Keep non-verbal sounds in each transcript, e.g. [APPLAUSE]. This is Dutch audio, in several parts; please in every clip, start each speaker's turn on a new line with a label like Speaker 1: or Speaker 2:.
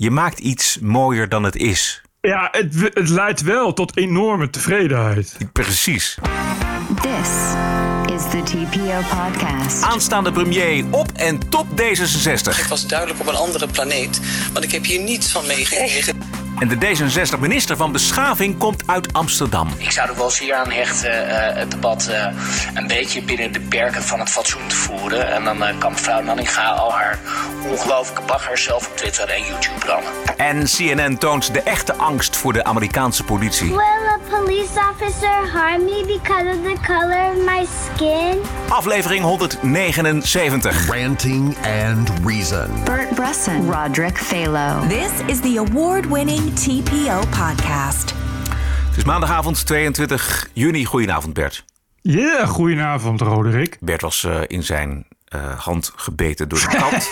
Speaker 1: Je maakt iets mooier dan het is.
Speaker 2: Ja, het, het leidt wel tot enorme tevredenheid.
Speaker 1: Precies.
Speaker 3: This is the TPO podcast.
Speaker 1: Aanstaande premier op en top D66.
Speaker 4: Ik was duidelijk op een andere planeet, want ik heb hier niets van meegekregen.
Speaker 1: En de D66-minister van Beschaving komt uit Amsterdam.
Speaker 5: Ik zou er wel zeer aan hechten eh, het debat eh, een beetje binnen de perken van het fatsoen te voeren. En dan eh, kan mevrouw Nanninga al haar ongelooflijke bagger zelf op Twitter en YouTube branden.
Speaker 1: En CNN toont de echte angst voor de Amerikaanse politie.
Speaker 6: Police officer harm me because of the color of my skin?
Speaker 1: Aflevering 179.
Speaker 7: Ranting and Reason.
Speaker 3: Bert Bresson, Roderick Phalo.
Speaker 8: This is the award-winning TPO podcast.
Speaker 1: Het is maandagavond 22 juni. Goedenavond Bert.
Speaker 2: Ja, goedenavond Roderick.
Speaker 1: Bert was uh, in zijn uh, hand gebeten door de kat.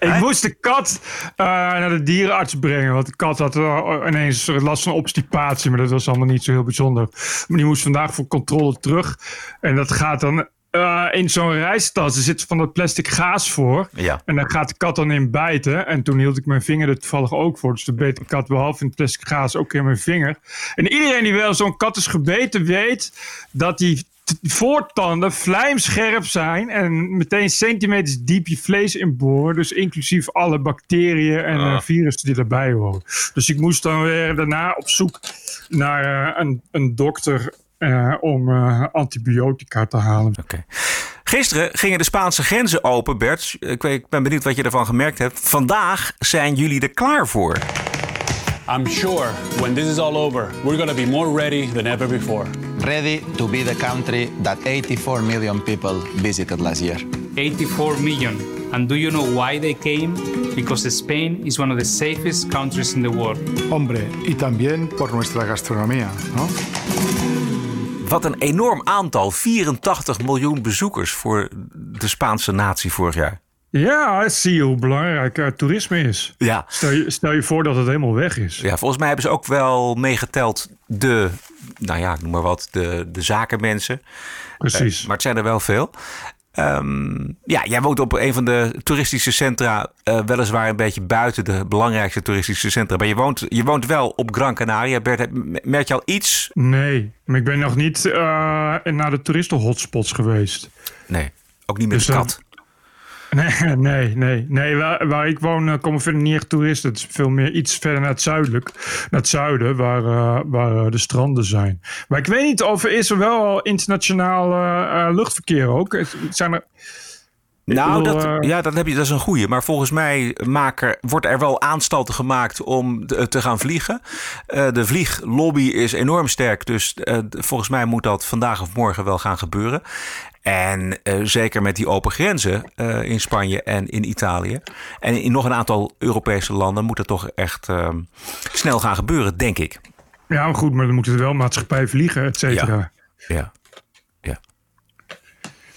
Speaker 1: [LAUGHS]
Speaker 2: ik moest de kat uh, naar de dierenarts brengen. Want de kat had uh, ineens last van obstipatie. Maar dat was allemaal niet zo heel bijzonder. Maar die moest vandaag voor controle terug. En dat gaat dan in zo'n reistas. Er zit van dat plastic gaas voor.
Speaker 1: Ja.
Speaker 2: En daar gaat de kat dan in bijten. En toen hield ik mijn vinger er toevallig ook voor. Dus toen beet de kat behalve in het plastic gaas ook in mijn vinger. En iedereen die wel zo'n kat is gebeten weet dat die voortanden vlijmscherp zijn en meteen centimeters diep je vlees inboren. Dus inclusief alle bacteriën en uh, virussen die erbij horen. Dus ik moest dan weer daarna op zoek naar uh, een, een dokter uh, om antibiotica te halen.
Speaker 1: Okay. Gisteren gingen de Spaanse grenzen open, Bert. Ik, weet, ik ben benieuwd wat je ervan gemerkt hebt. Vandaag zijn jullie er klaar voor.
Speaker 9: I'm sure when this is all over, we're going to be more ready than ever before.
Speaker 10: Ready to be the country that 84 million people visited last year.
Speaker 11: 84 million. And do you know why they came? Because Spain is one of the safest countries in the world.
Speaker 12: Hombre, y también por nuestra gastronomía, ¿no?
Speaker 1: Wat een enorm aantal, 84 miljoen bezoekers voor de Spaanse natie vorig jaar.
Speaker 2: Ja, zie je hoe belangrijk uh, toerisme is.
Speaker 1: Ja.
Speaker 2: Stel, je, stel je voor dat het helemaal weg is.
Speaker 1: Ja, volgens mij hebben ze ook wel meegeteld de, nou ja, noem maar wat, de, de zakenmensen.
Speaker 2: Precies.
Speaker 1: Uh, maar het zijn er wel veel. Um, ja, jij woont op een van de toeristische centra, uh, weliswaar een beetje buiten de belangrijkste toeristische centra. Maar je woont, je woont wel op Gran Canaria. Bert, merk je al iets?
Speaker 2: Nee, maar ik ben nog niet uh, naar de toeristen-hotspots geweest.
Speaker 1: Nee, ook niet met dus, de kat. [LAUGHS]
Speaker 2: Nee, nee, nee. waar, waar ik woon uh, komen verder niet echt toeristen. Het is veel meer iets verder naar het zuidelijk. Naar het zuiden, waar, uh, waar uh, de stranden zijn. Maar ik weet niet of is er wel al internationaal luchtverkeer ook. Zijn er...
Speaker 1: Nou, bedoel, dat, ja, dat, heb je, dat is een goeie. Maar volgens mij maken, wordt er wel aanstalten gemaakt om te, te gaan vliegen. Uh, de vlieglobby is enorm sterk. Dus uh, volgens mij moet dat vandaag of morgen wel gaan gebeuren. En uh, zeker met die open grenzen in Spanje en in Italië. En in nog een aantal Europese landen moet dat toch echt snel gaan gebeuren, denk ik.
Speaker 2: Ja, maar goed, maar dan moeten er wel maatschappij vliegen, et cetera.
Speaker 1: Ja. ja.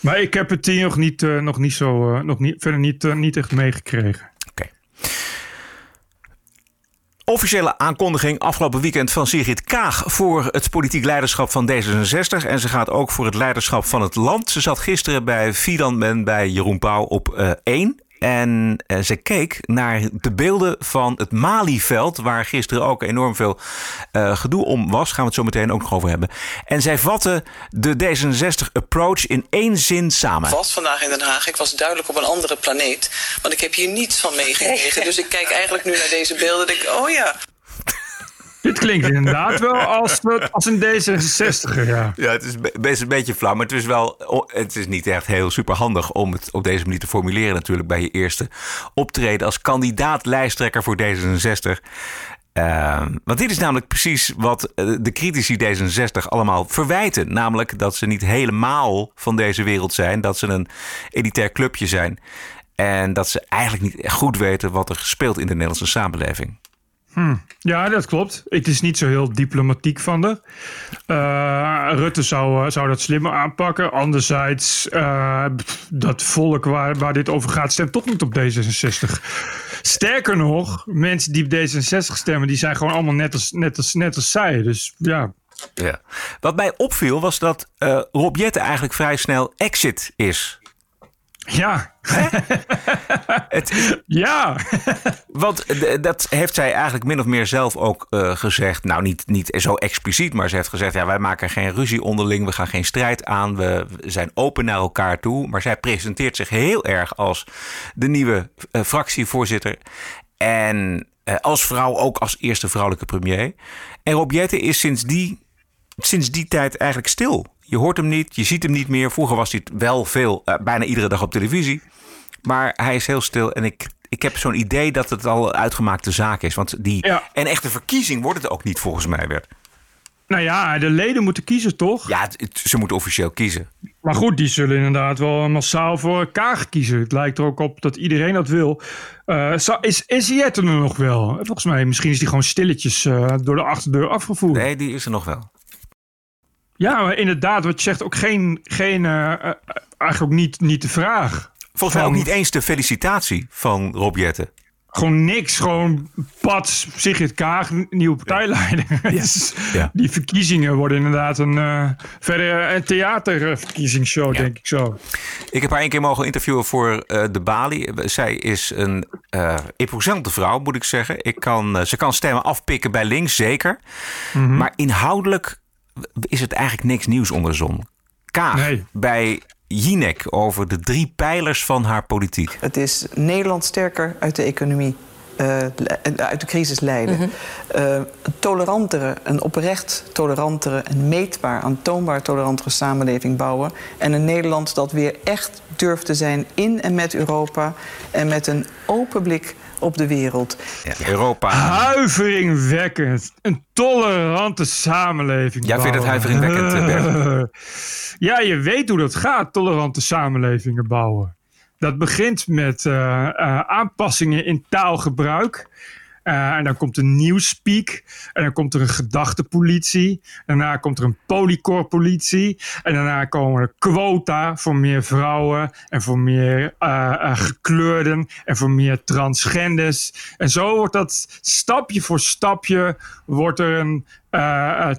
Speaker 2: Maar ik heb het hier nog niet, uh, nog niet zo, uh, nog niet, verder niet, uh, niet echt meegekregen.
Speaker 1: Oké. Officiële aankondiging afgelopen weekend van Sigrid Kaag voor het politiek leiderschap van D66. En ze gaat ook voor het leiderschap van het land. Ze zat gisteren bij Fidan en bij Jeroen Pauw op 1. En uh, ze keek naar de beelden van het Malieveld, waar gisteren ook enorm veel uh, gedoe om was. Gaan we het zo meteen ook nog over hebben. En zij vatte de D66-approach in één zin samen.
Speaker 4: Ik was vandaag in Den Haag. Ik was duidelijk op een andere planeet. Want ik heb hier niets van meegekregen. Dus ik kijk eigenlijk nu naar deze beelden en denk, oh ja.
Speaker 2: Dit klinkt inderdaad wel als, als een D66er, ja.
Speaker 1: Ja, het is best een beetje flauw, maar het is wel... Het is niet echt heel super handig om het op deze manier te formuleren natuurlijk... bij je eerste optreden als kandidaat-lijsttrekker voor D66. Uh, want dit is namelijk precies wat de critici D66 allemaal verwijten. Namelijk dat ze niet helemaal van deze wereld zijn. Dat ze een elitair clubje zijn. En dat ze eigenlijk niet goed weten wat er speelt in de Nederlandse samenleving.
Speaker 2: Hmm. Ja, dat klopt. Het is niet zo heel diplomatiek van de. Uh, Rutte zou, zou dat slimmer aanpakken. Anderzijds, uh, dat volk waar, waar dit over gaat, stemt toch niet op D66. Sterker nog, mensen die op D66 stemmen, die zijn gewoon allemaal net als, net als, net als zij. Dus ja.
Speaker 1: ja. Wat mij opviel was dat uh, Rob eigenlijk vrij snel exit is.
Speaker 2: Ja. [LAUGHS]
Speaker 1: het,
Speaker 2: ja.
Speaker 1: Want eh, dat heeft zij eigenlijk min of meer zelf ook uh, gezegd. Nou, niet, niet zo expliciet, maar ze heeft gezegd: ja, wij maken geen ruzie onderling, we gaan geen strijd aan, we zijn open naar elkaar toe. Maar zij presenteert zich heel erg als de nieuwe uh, fractievoorzitter. En als vrouw ook als eerste vrouwelijke premier. En Rob Jetten is sinds die, sinds die tijd eigenlijk stil. Je hoort hem niet, je ziet hem niet meer. Vroeger was hij wel veel, bijna iedere dag op televisie. Maar hij is heel stil en ik, ik heb zo'n idee dat het al een uitgemaakte zaak is. Want die, ja. En echte verkiezing wordt het ook niet volgens mij, werd.
Speaker 2: Nou ja, de leden moeten kiezen, toch?
Speaker 1: Ja, ze moeten officieel kiezen.
Speaker 2: Maar goed, die zullen inderdaad wel massaal voor Kaag kiezen. Het lijkt er ook op dat iedereen dat wil. Uh, is is Jette er nog wel? Volgens mij, misschien is die gewoon stilletjes uh, door de achterdeur afgevoerd.
Speaker 1: Nee, die is er nog wel.
Speaker 2: Ja, maar inderdaad, wat je zegt, ook geen, geen uh, eigenlijk ook niet, niet de vraag.
Speaker 1: Volgens mij ook niet eens de felicitatie van Rob Jetten.
Speaker 2: Gewoon niks. Gewoon pad, Sigrid Kaag, nieuwe partijleider. Yes. [LAUGHS] Ja. Die verkiezingen worden inderdaad een, uh, verder een theaterverkiezingsshow, denk ik zo.
Speaker 1: Ik heb haar één keer mogen interviewen voor uh, de Bali. Zij is een uh, imposante vrouw, moet ik zeggen. Ik kan, ze kan stemmen afpikken bij links, zeker. Mm -hmm. Maar inhoudelijk is het eigenlijk niks nieuws onder de zon. Kaag nee. bij Jinek over de drie pijlers van haar politiek.
Speaker 13: Het is Nederland sterker uit de economie. Uh, uit de crisis leiden. Mm -hmm. uh, een tolerantere, een oprecht tolerantere, en meetbaar, aantoonbaar tolerantere samenleving bouwen. En een Nederland dat weer echt durft te zijn in en met Europa. En met een open blik op de wereld.
Speaker 1: Ja, Europa.
Speaker 2: Huiveringwekkend. Een tolerante samenleving.
Speaker 1: Jij vindt het huiveringwekkend, Bert? [LAUGHS]
Speaker 2: Ja, je weet hoe dat gaat, tolerante samenlevingen bouwen. Dat begint met uh, uh, aanpassingen in taalgebruik. Uh, en dan komt een nieuwspeak. En dan komt er een gedachtepolitie. Daarna komt er een polycorpolitie. En daarna komen er quota voor meer vrouwen. En voor meer uh, uh, gekleurden. En voor meer transgenders. En zo wordt dat stapje voor stapje. Wordt er een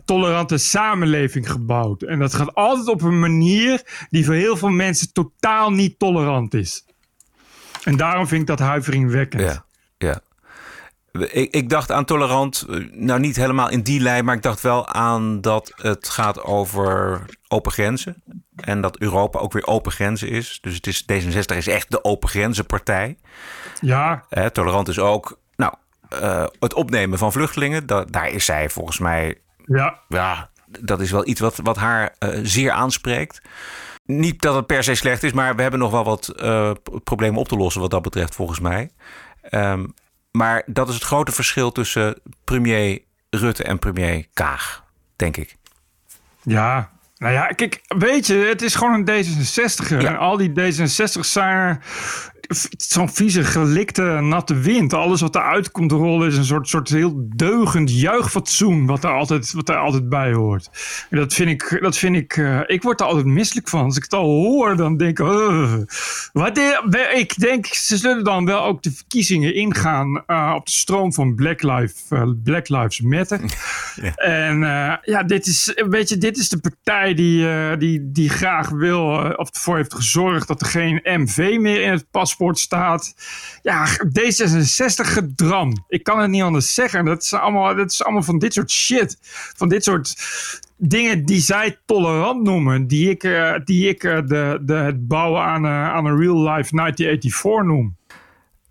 Speaker 2: tolerante samenleving gebouwd. En dat gaat altijd op een manier die voor heel veel mensen totaal niet tolerant is. En daarom vind ik dat huiveringwekkend.
Speaker 1: Ja. Ik, ik, dacht aan tolerant, nou niet helemaal in die lijn, maar ik dacht wel aan dat het gaat over open grenzen. En dat Europa ook weer open grenzen is. Dus het is, D66 is echt de open grenzenpartij.
Speaker 2: Ja.
Speaker 1: Eh, tolerant is ook, nou, uh, het opnemen van vluchtelingen. Da daar is zij volgens mij,
Speaker 2: ja,
Speaker 1: ja dat is wel iets wat, wat haar uh, zeer aanspreekt. Niet dat het per se slecht is, maar we hebben nog wel wat problemen op te lossen wat dat betreft volgens mij. Um, maar dat is het grote verschil tussen premier Rutte en premier Kaag, denk ik.
Speaker 2: Ja, nou ja, kijk, weet je, het is gewoon een D66er. Ja. En al die D66's zijn zo'n vieze, gelikte, natte wind. Alles wat eruit komt rollen is een soort, soort heel deugend juichfatsoen... wat er altijd, wat er altijd bij hoort. En dat vind ik... Dat vind ik, uh, ik word er altijd misselijk van. Als ik het al hoor, dan denk ik... Uh, wat de, ik denk, ze zullen dan wel ook de verkiezingen ingaan... Uh, op de stroom van Black, Lives, Black Lives Matter. [LAUGHS] ja. En ja, dit is, weet je, dit is de partij die, die, die graag wil... of ervoor heeft gezorgd dat er geen MV meer in het paspoort staat. Ja, D66 gedram. Ik kan het niet anders zeggen. Dat is allemaal, dat is allemaal van dit soort shit. Van dit soort dingen die zij tolerant noemen. Die ik, uh, die ik uh, de, de, het bouwen aan, uh, aan een real life 1984 noem.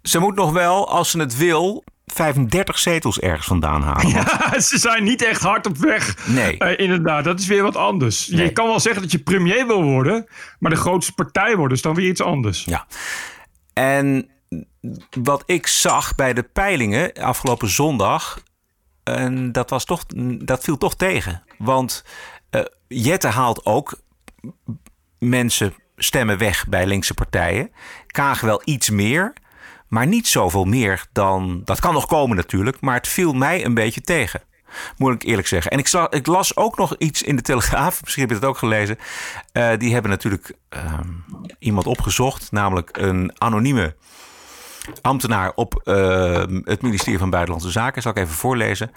Speaker 1: Ze moet nog wel, als ze het wil, 35 zetels ergens vandaan halen. [LAUGHS]
Speaker 2: Ja, ze zijn niet echt hard op weg.
Speaker 1: Nee.
Speaker 2: Uh, inderdaad, dat is weer wat anders. Nee. Je kan wel zeggen dat je premier wil worden, maar de grootste partij worden is dan weer iets anders.
Speaker 1: Ja. En wat ik zag bij de peilingen afgelopen zondag, en dat, was toch, dat viel toch tegen. Want uh, Jette haalt ook mensen stemmen weg bij linkse partijen. Kaag wel iets meer, maar niet zoveel meer dan. Dat kan nog komen natuurlijk, maar het viel mij een beetje tegen. Moet ik eerlijk zeggen. En ik, ik, las ook nog iets in de Telegraaf. [LAUGHS] Misschien heb je het ook gelezen. Uh, die hebben natuurlijk uh, iemand opgezocht. Namelijk een anonieme ambtenaar op uh, het ministerie van Buitenlandse Zaken. Zal ik even voorlezen.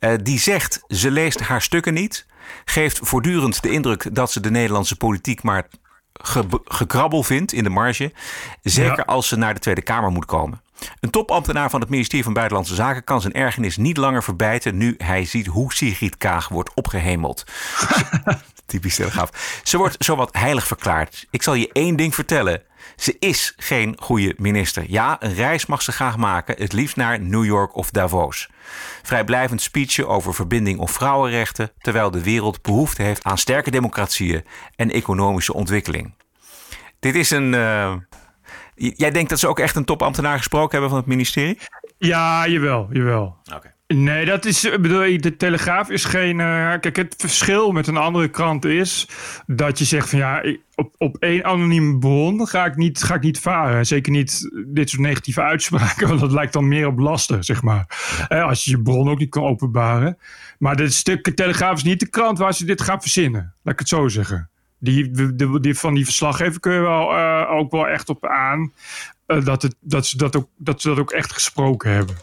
Speaker 1: Uh, die zegt, ze leest haar stukken niet. Geeft voortdurend de indruk dat ze de Nederlandse politiek maar ge gekrabbel vindt in de marge. Zeker ja. als ze naar de Tweede Kamer moet komen. Een topambtenaar van het ministerie van Buitenlandse Zaken kan zijn ergernis niet langer verbijten nu hij ziet hoe Sigrid Kaag wordt opgehemeld. [LAUGHS] Typisch telegraaf. Ze wordt zowat heilig verklaard. Ik zal je één ding vertellen. Ze is geen goede minister. Ja, een reis mag ze graag maken, het liefst naar New York of Davos. Vrijblijvend speechen over verbinding of vrouwenrechten, terwijl de wereld behoefte heeft aan sterke democratieën en economische ontwikkeling. Dit is een. Uh, jij denkt dat ze ook echt een topambtenaar gesproken hebben van het ministerie?
Speaker 2: Ja, jawel, jawel.
Speaker 1: Oké.
Speaker 2: Nee, dat is. Bedoel, de Telegraaf is geen. Uh, kijk, het verschil met een andere krant is dat je zegt van ja, op, op één anonieme bron ga ik, niet, ga ik niet varen. Zeker niet dit soort negatieve [LAUGHS] uitspraken, want dat lijkt dan meer op lasten, zeg maar. Eh, als je je bron ook niet kan openbaren. Maar dit stuk Telegraaf is niet de krant waar ze dit gaan verzinnen. Laat ik het zo zeggen. Die, die, die van die verslaggever kun je wel, uh, ook wel echt op aan uh, dat, het, dat, ze dat, ook, dat ze dat ook echt gesproken hebben.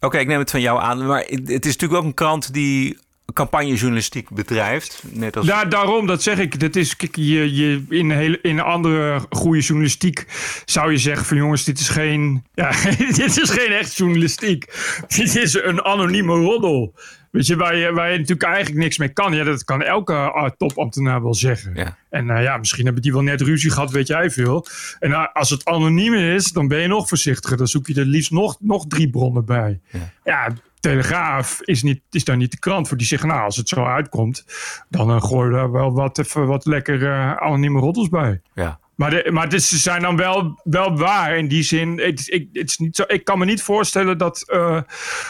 Speaker 1: Oké, ik neem het van jou aan. Maar het is natuurlijk ook een krant die campagnejournalistiek bedrijft. Net als...
Speaker 2: Ja, daarom, dat zeg ik. Dat is, kijk, je, je, in, hele, in een andere goede journalistiek zou je zeggen van jongens, dit is geen, ja, [LAUGHS] dit is geen echt journalistiek. Dit is een anonieme roddel. Weet je, waar je, waar je natuurlijk eigenlijk niks mee kan. Ja, dat kan elke uh, topambtenaar wel zeggen.
Speaker 1: Ja.
Speaker 2: En uh, ja, misschien hebben die wel net ruzie gehad, weet jij veel. En uh, als het anoniem is, dan ben je nog voorzichtiger. Dan zoek je er liefst nog, nog drie bronnen bij.
Speaker 1: Ja,
Speaker 2: ja Telegraaf is, niet, is daar niet de krant voor. Die zeggen, nou, als het zo uitkomt, dan uh, gooi je er wel wat, even wat lekker anonieme roddels bij.
Speaker 1: Ja.
Speaker 2: Maar, maar ze zijn dan wel, wel waar in die zin. Het, ik, het is niet zo, ik kan me niet voorstellen dat, uh,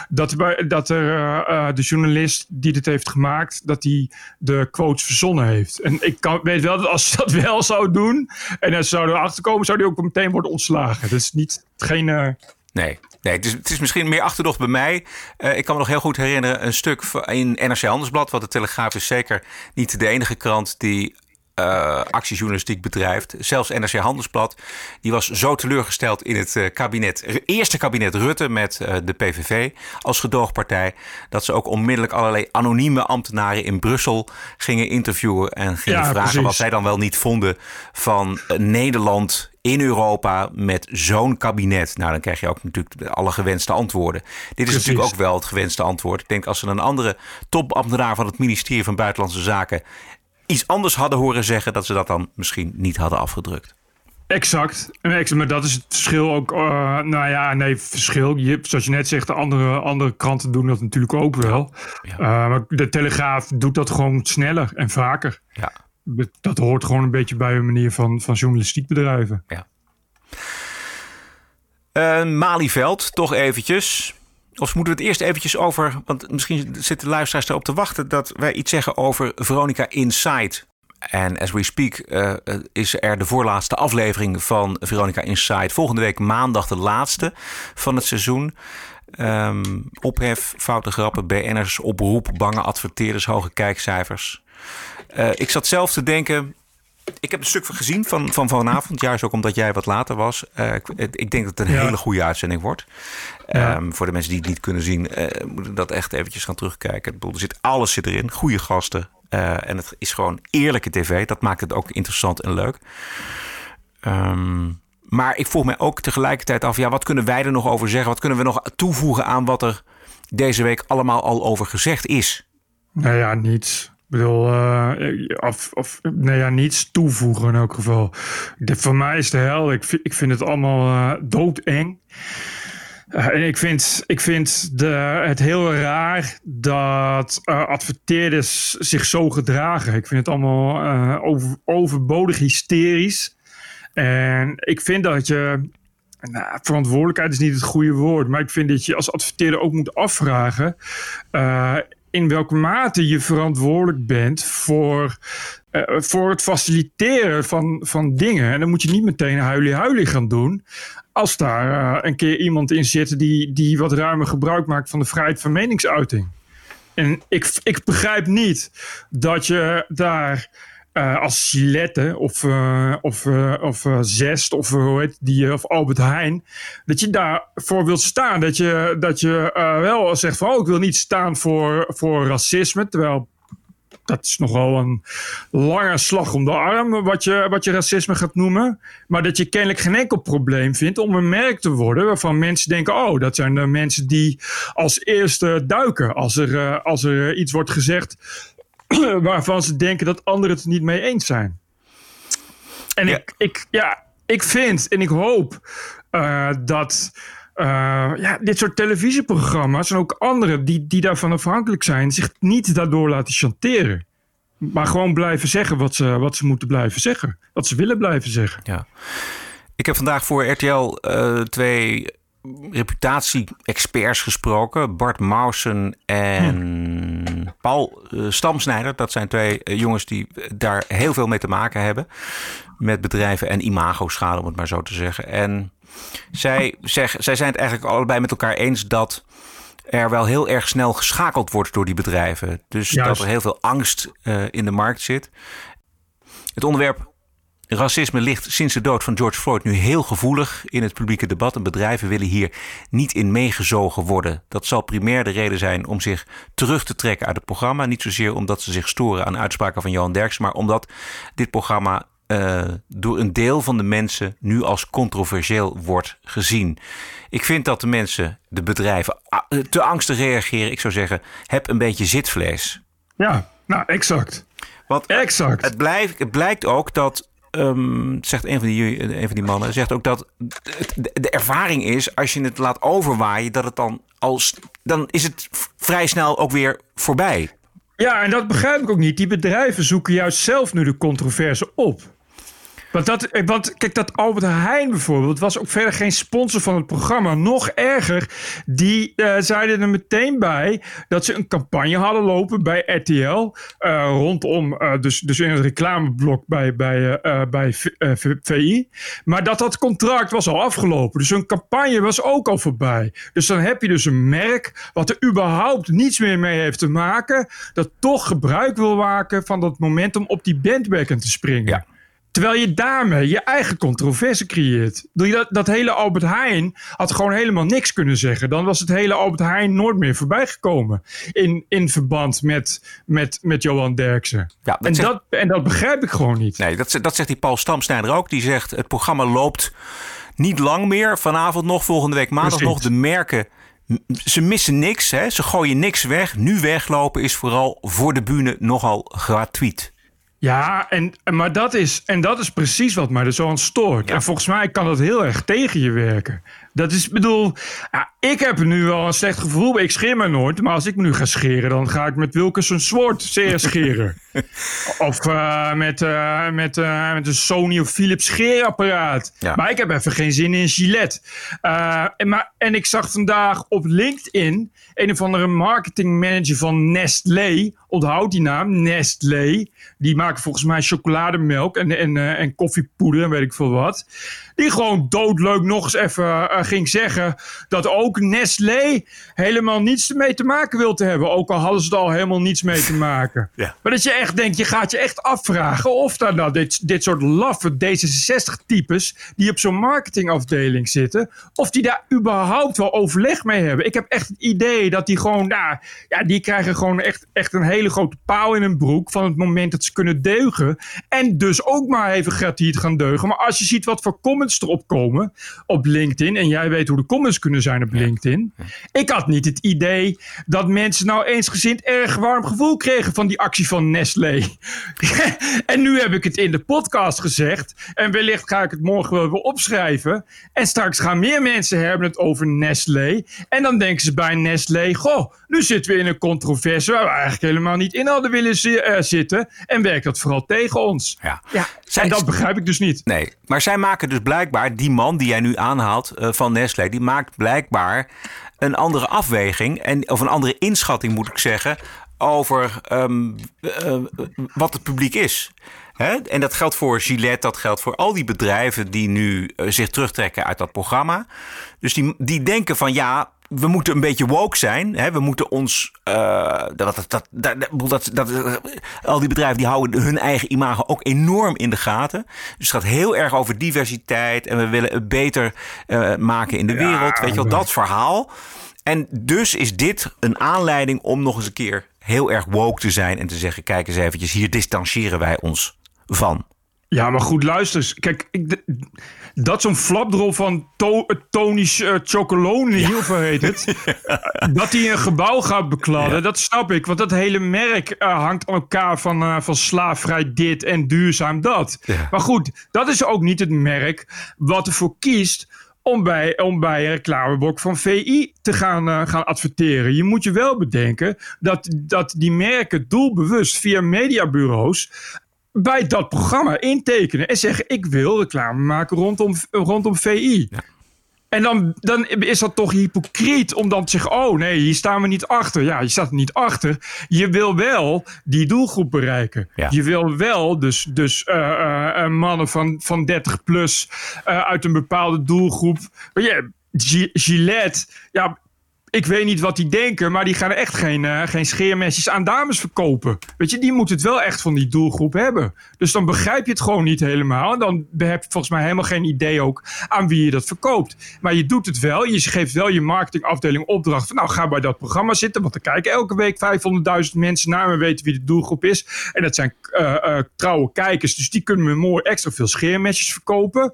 Speaker 2: dat, dat er uh, de journalist die dit heeft gemaakt, dat hij de quotes verzonnen heeft. En ik kan, weet wel dat als ze dat [LAUGHS] wel zou doen en er zou erachter komen, zou hij ook meteen worden ontslagen. Dat is niet geen.
Speaker 1: Nee, Nee, het is, het is misschien meer achterdocht bij mij. Ik kan me nog heel goed herinneren een stuk in NRC Handelsblad. Want de Telegraaf is zeker niet de enige krant die uh, actiejournalistiek bedrijft. Zelfs NRC Handelsblad. Die was zo teleurgesteld in het uh, kabinet, eerste kabinet Rutte met uh, de PVV als gedoogpartij. Dat ze ook onmiddellijk allerlei anonieme ambtenaren in Brussel gingen interviewen. En gingen
Speaker 2: Ja,
Speaker 1: vragen
Speaker 2: precies.
Speaker 1: wat zij dan wel niet vonden van Nederland in Europa met zo'n kabinet. Nou, dan krijg je ook natuurlijk alle gewenste antwoorden. Dit is
Speaker 2: Precies.
Speaker 1: natuurlijk ook wel het gewenste antwoord. Ik denk als ze een andere topambtenaar van het ministerie van Buitenlandse Zaken iets anders hadden horen zeggen, dat ze dat dan misschien niet hadden afgedrukt.
Speaker 2: Exact. Maar dat is het verschil ook. eh, nou ja, nee, verschil. Je, zoals je net zegt, de andere, andere kranten doen dat natuurlijk ook wel.
Speaker 1: Ja.
Speaker 2: Eh, maar de Telegraaf doet dat gewoon sneller en vaker.
Speaker 1: Ja.
Speaker 2: Dat hoort gewoon een beetje bij een manier van, van journalistiek bedrijven.
Speaker 1: Ja. Uh, Malieveld, toch eventjes. Of moeten we het eerst eventjes over... want misschien zitten luisteraars erop te wachten... dat wij iets zeggen over Veronica Inside. En as we speak uh, is er de voorlaatste aflevering van Veronica Inside. Volgende week maandag de laatste van het seizoen. Um, ophef, foute grappen, BN'ers, oproep, bange adverteerders, hoge kijkcijfers. Uh, ik zat zelf te denken... Ik heb een stuk gezien van, van vanavond, juist ook omdat jij wat later was. Uh, ik, ik, denk dat het een
Speaker 2: Ja.
Speaker 1: hele goede uitzending wordt.
Speaker 2: Ja.
Speaker 1: Um, voor de mensen die het niet kunnen zien, uh, moeten dat echt eventjes gaan terugkijken. Ik bedoel, er zit, alles zit erin, goede gasten. Uh, en het is gewoon eerlijke tv. Dat maakt het ook interessant en leuk. Um, maar ik vroeg mij ook tegelijkertijd af, ja, wat kunnen wij er nog over zeggen? Wat kunnen we nog toevoegen aan wat er deze week allemaal al over gezegd is?
Speaker 2: Nou ja, niets. Ik bedoel, of, of nou ja, niets toevoegen in elk geval. De, voor mij is de hel. Ik ik vind het allemaal uh, doodeng. Uh, en ik vind, ik vind de, het heel raar dat adverteerders zich zo gedragen. Ik vind het allemaal over, overbodig hysterisch. En ik vind dat je. Nou, verantwoordelijkheid is niet het goede woord. Maar ik vind dat je als adverteerder ook moet afvragen. In welke mate je verantwoordelijk bent voor, uh, voor het faciliteren van, van dingen. En dan moet je niet meteen huilie-huilie gaan doen. Als daar uh, een keer iemand in zit die, die wat ruimer gebruik maakt van de vrijheid van meningsuiting. En ik, ik begrijp niet dat je daar uh, als Gillette of, uh, of, uh, of Zest of, hoe heet die, of Albert Heijn, dat je daarvoor wilt staan. Dat je, dat je wel zegt van, oh, ik wil niet staan voor, voor racisme, terwijl dat is nogal een lange slag om de arm, wat je, wat je racisme gaat noemen. Maar dat je kennelijk geen enkel probleem vindt om een merk te worden waarvan mensen denken: oh, dat zijn de mensen die als eerste duiken. Als er, als er iets wordt gezegd [CLEARS THROAT] waarvan ze denken dat anderen het niet mee eens zijn. En ja. Ik, ik, ja, ik vind en ik hoop uh, dat. Uh, ja, dit soort televisieprogramma's en ook andere die, die daarvan afhankelijk zijn, zich niet daardoor laten chanteren. Maar gewoon blijven zeggen wat ze, wat ze moeten blijven zeggen. Wat ze willen blijven zeggen.
Speaker 1: Ja. Ik heb vandaag voor RTL uh, twee reputatie-experts gesproken. Bart Mausen en hm. Paul uh, Stamsnijder. Dat zijn twee uh, jongens die daar heel veel mee te maken hebben. Met bedrijven en imago-schade, om het maar zo te zeggen. En zij, zeg, zij zijn het eigenlijk allebei met elkaar eens dat er wel heel erg snel geschakeld wordt door die bedrijven. Dus Juist. dat er heel veel angst uh, in de markt zit. Het onderwerp Racisme ligt sinds de dood van George Floyd nu heel gevoelig in het publieke debat en bedrijven willen hier niet in meegezogen worden. Dat zal primair de reden zijn om zich terug te trekken uit het programma. Niet zozeer omdat ze zich storen aan uitspraken van Johan Derks, maar omdat dit programma uh, door een deel van de mensen nu als controversieel wordt gezien. Ik vind dat de mensen, de bedrijven, te angstig reageren. Ik zou zeggen, heb een beetje zitvlees.
Speaker 2: Ja, nou exact.
Speaker 1: Want exact. Het, blijft, het blijkt ook dat Um, zegt een van, die, een van die mannen, zegt ook dat de ervaring is, als je het laat overwaaien, dat het dan als. dan is het vrij snel ook weer voorbij.
Speaker 2: Ja, en dat begrijp ik ook niet. Die bedrijven zoeken juist zelf nu de controverse op. Want, dat, want kijk, dat Albert Heijn bijvoorbeeld was ook verder geen sponsor van het programma. Nog erger, die uh, zeiden er meteen bij dat ze een campagne hadden lopen bij RTL. Uh, rondom, dus, dus in het reclameblok bij, bij, bij VI. Maar dat dat contract was al afgelopen. Dus hun campagne was ook al voorbij. Dus dan heb je dus een merk wat er überhaupt niets meer mee heeft te maken. Dat toch gebruik wil maken van dat moment om op die bandwagon te springen.
Speaker 1: Ja.
Speaker 2: Terwijl je daarmee je eigen controverse creëert. Dat, dat hele Albert Heijn had gewoon helemaal niks kunnen zeggen. Dan was het hele Albert Heijn nooit meer voorbij gekomen. In, in verband met, met, met Johan Derksen. Ja, dat en, zegt, dat, en dat begrijp ik gewoon niet.
Speaker 1: Nee, dat, dat zegt die Paul Stamsnijder ook. Die zegt het programma loopt niet lang meer. Vanavond nog, volgende week maandag Precies. nog. De merken ze missen niks. Hè? Ze gooien niks weg. Nu weglopen is vooral voor de bühne nogal gratuit.
Speaker 2: Ja, en, maar dat is, en dat is precies wat mij er zo aan stoort. Ja. En volgens mij kan dat heel erg tegen je werken. Dat is, bedoel, ja, ik heb nu wel een slecht gevoel. Ik scheer me nooit. Maar als ik me nu ga scheren, dan ga ik met Wilkinson Sword zeer scheren. [LAUGHS] of uh, met, uh, met, uh, met een Sony of Philips scheerapparaat. Ja. Maar ik heb even geen zin in Gillette. en, maar, en ik zag vandaag op LinkedIn een of andere marketingmanager van Nestlé. Onthoud die naam, Nestlé. Die maken volgens mij chocolademelk en, en, en koffiepoeder en weet ik veel wat. Die gewoon doodleuk nog eens even uh, ging zeggen dat ook Nestlé helemaal niets mee te maken wil te hebben. Ook al hadden ze er al helemaal niets mee te maken.
Speaker 1: Ja.
Speaker 2: Maar dat je echt denkt, je gaat je echt afvragen of daar nou dit, dit soort laffe D66-types die op zo'n marketingafdeling zitten, of die daar überhaupt wel overleg mee hebben. Ik heb echt het idee dat die gewoon, nou, ja, die krijgen gewoon echt, echt een hele grote pauw in hun broek van het moment dat ze kunnen deugen. En dus ook maar even gratuit gaan deugen. Maar als je ziet wat voor comments erop komen op LinkedIn. En jij weet hoe de comments kunnen zijn op LinkedIn. Ik had niet het idee dat mensen nou eensgezind erg warm gevoel kregen van die actie van Nestlé. [LAUGHS] en nu heb ik het in de podcast gezegd. En wellicht ga ik het morgen wel weer opschrijven. En straks gaan meer mensen hebben het over Nestlé. En dan denken ze bij Nestlé: Goh, nu zitten we in een controverse waar we eigenlijk helemaal niet in hadden willen uh, zitten. En werkt dat vooral tegen ons.
Speaker 1: Ja.
Speaker 2: ja. en dat begrijp ik dus niet.
Speaker 1: Nee, maar zij maken dus blijkbaar, die man die jij nu aanhaalt uh, van Nestlé, die maakt blijkbaar een andere afweging. En, of een andere inschatting moet ik zeggen. Over um, uh, wat het publiek is. En dat geldt voor Gillette, dat geldt voor al die bedrijven die nu zich terugtrekken uit dat programma. Dus die, die denken van ja, we moeten een beetje woke zijn. Hè? We moeten ons. Uh, dat, dat, dat, dat, dat, al die bedrijven die houden hun eigen imago ook enorm in de gaten. Dus het gaat heel erg over diversiteit. En we willen het beter uh, maken in de wereld. Ja, Weet je wel, dat verhaal. En dus is dit een aanleiding om nog eens een keer heel erg woke te zijn en te zeggen: kijk eens eventjes, hier distancieren wij ons van.
Speaker 2: Ja, maar goed, luister eens. Kijk, ik, dat zo'n flapdrol van to, Tony uh, Chocolone, ja. heel veel heet het. [LAUGHS] dat hij een gebouw gaat bekladden, dat snap ik. Want dat hele merk uh, hangt aan elkaar van, uh, van slaafvrij dit en duurzaam dat. Maar goed, dat is ook niet het merk wat ervoor kiest om bij, om bij een reclameblok van VI te gaan, uh, gaan adverteren. Je moet je wel bedenken dat, dat die merken doelbewust via mediabureaus bij dat programma intekenen en zeggen: Ik wil reclame maken rondom, rondom VI. Ja. En dan, dan is dat toch hypocriet om dan te zeggen: Oh nee, hier staan we niet achter. Ja, je staat er niet achter. Je wil wel die doelgroep bereiken. Ja. Je wil wel dus, dus uh, uh, mannen van, van 30 plus uh, uit een bepaalde doelgroep. Ja, Gillette, ja, ik weet niet wat die denken, maar die gaan echt geen, uh, geen scheermesjes aan dames verkopen. Weet je, die moet het wel echt van die doelgroep hebben. Dus dan begrijp je het gewoon niet helemaal. Dan heb je volgens mij helemaal geen idee ook aan wie je dat verkoopt. Maar je doet het wel. Je geeft wel je marketingafdeling opdracht van nou ga bij dat programma zitten. Want er kijken elke week 500.000 mensen naar en weten wie de doelgroep is. En dat zijn uh, trouwe kijkers. Dus die kunnen me mooi extra veel scheermesjes verkopen.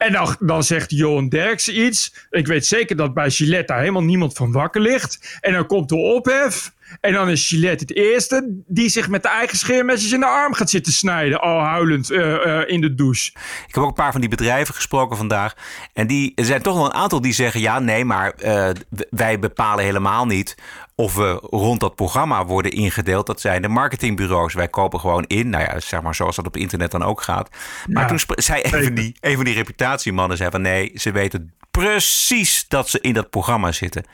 Speaker 2: En dan, dan zegt Johan Derksen iets. Ik weet zeker dat bij Gillette daar helemaal niemand van wakker ligt. En dan komt de ophef. En dan is Gillette het eerste die zich met de eigen scheermesjes in de arm gaat zitten snijden. Al huilend uh, uh, in de douche.
Speaker 1: Ik heb ook een paar van die bedrijven gesproken vandaag. En die, zijn toch wel een aantal die zeggen: ja, nee, maar uh, wij bepalen helemaal niet of we rond dat programma worden ingedeeld. Dat zijn de marketingbureaus. Wij kopen gewoon in. Nou ja, zeg maar zoals dat op internet dan ook gaat. Maar ja, toen zei een van, die, een van die reputatiemannen zei van nee, ze weten precies dat ze in dat programma zitten.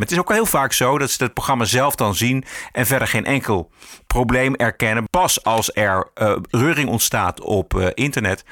Speaker 1: Maar het is ook heel vaak zo dat ze het programma zelf dan zien en verder geen enkel probleem erkennen. Pas als er uh, reuring ontstaat op uh, internet,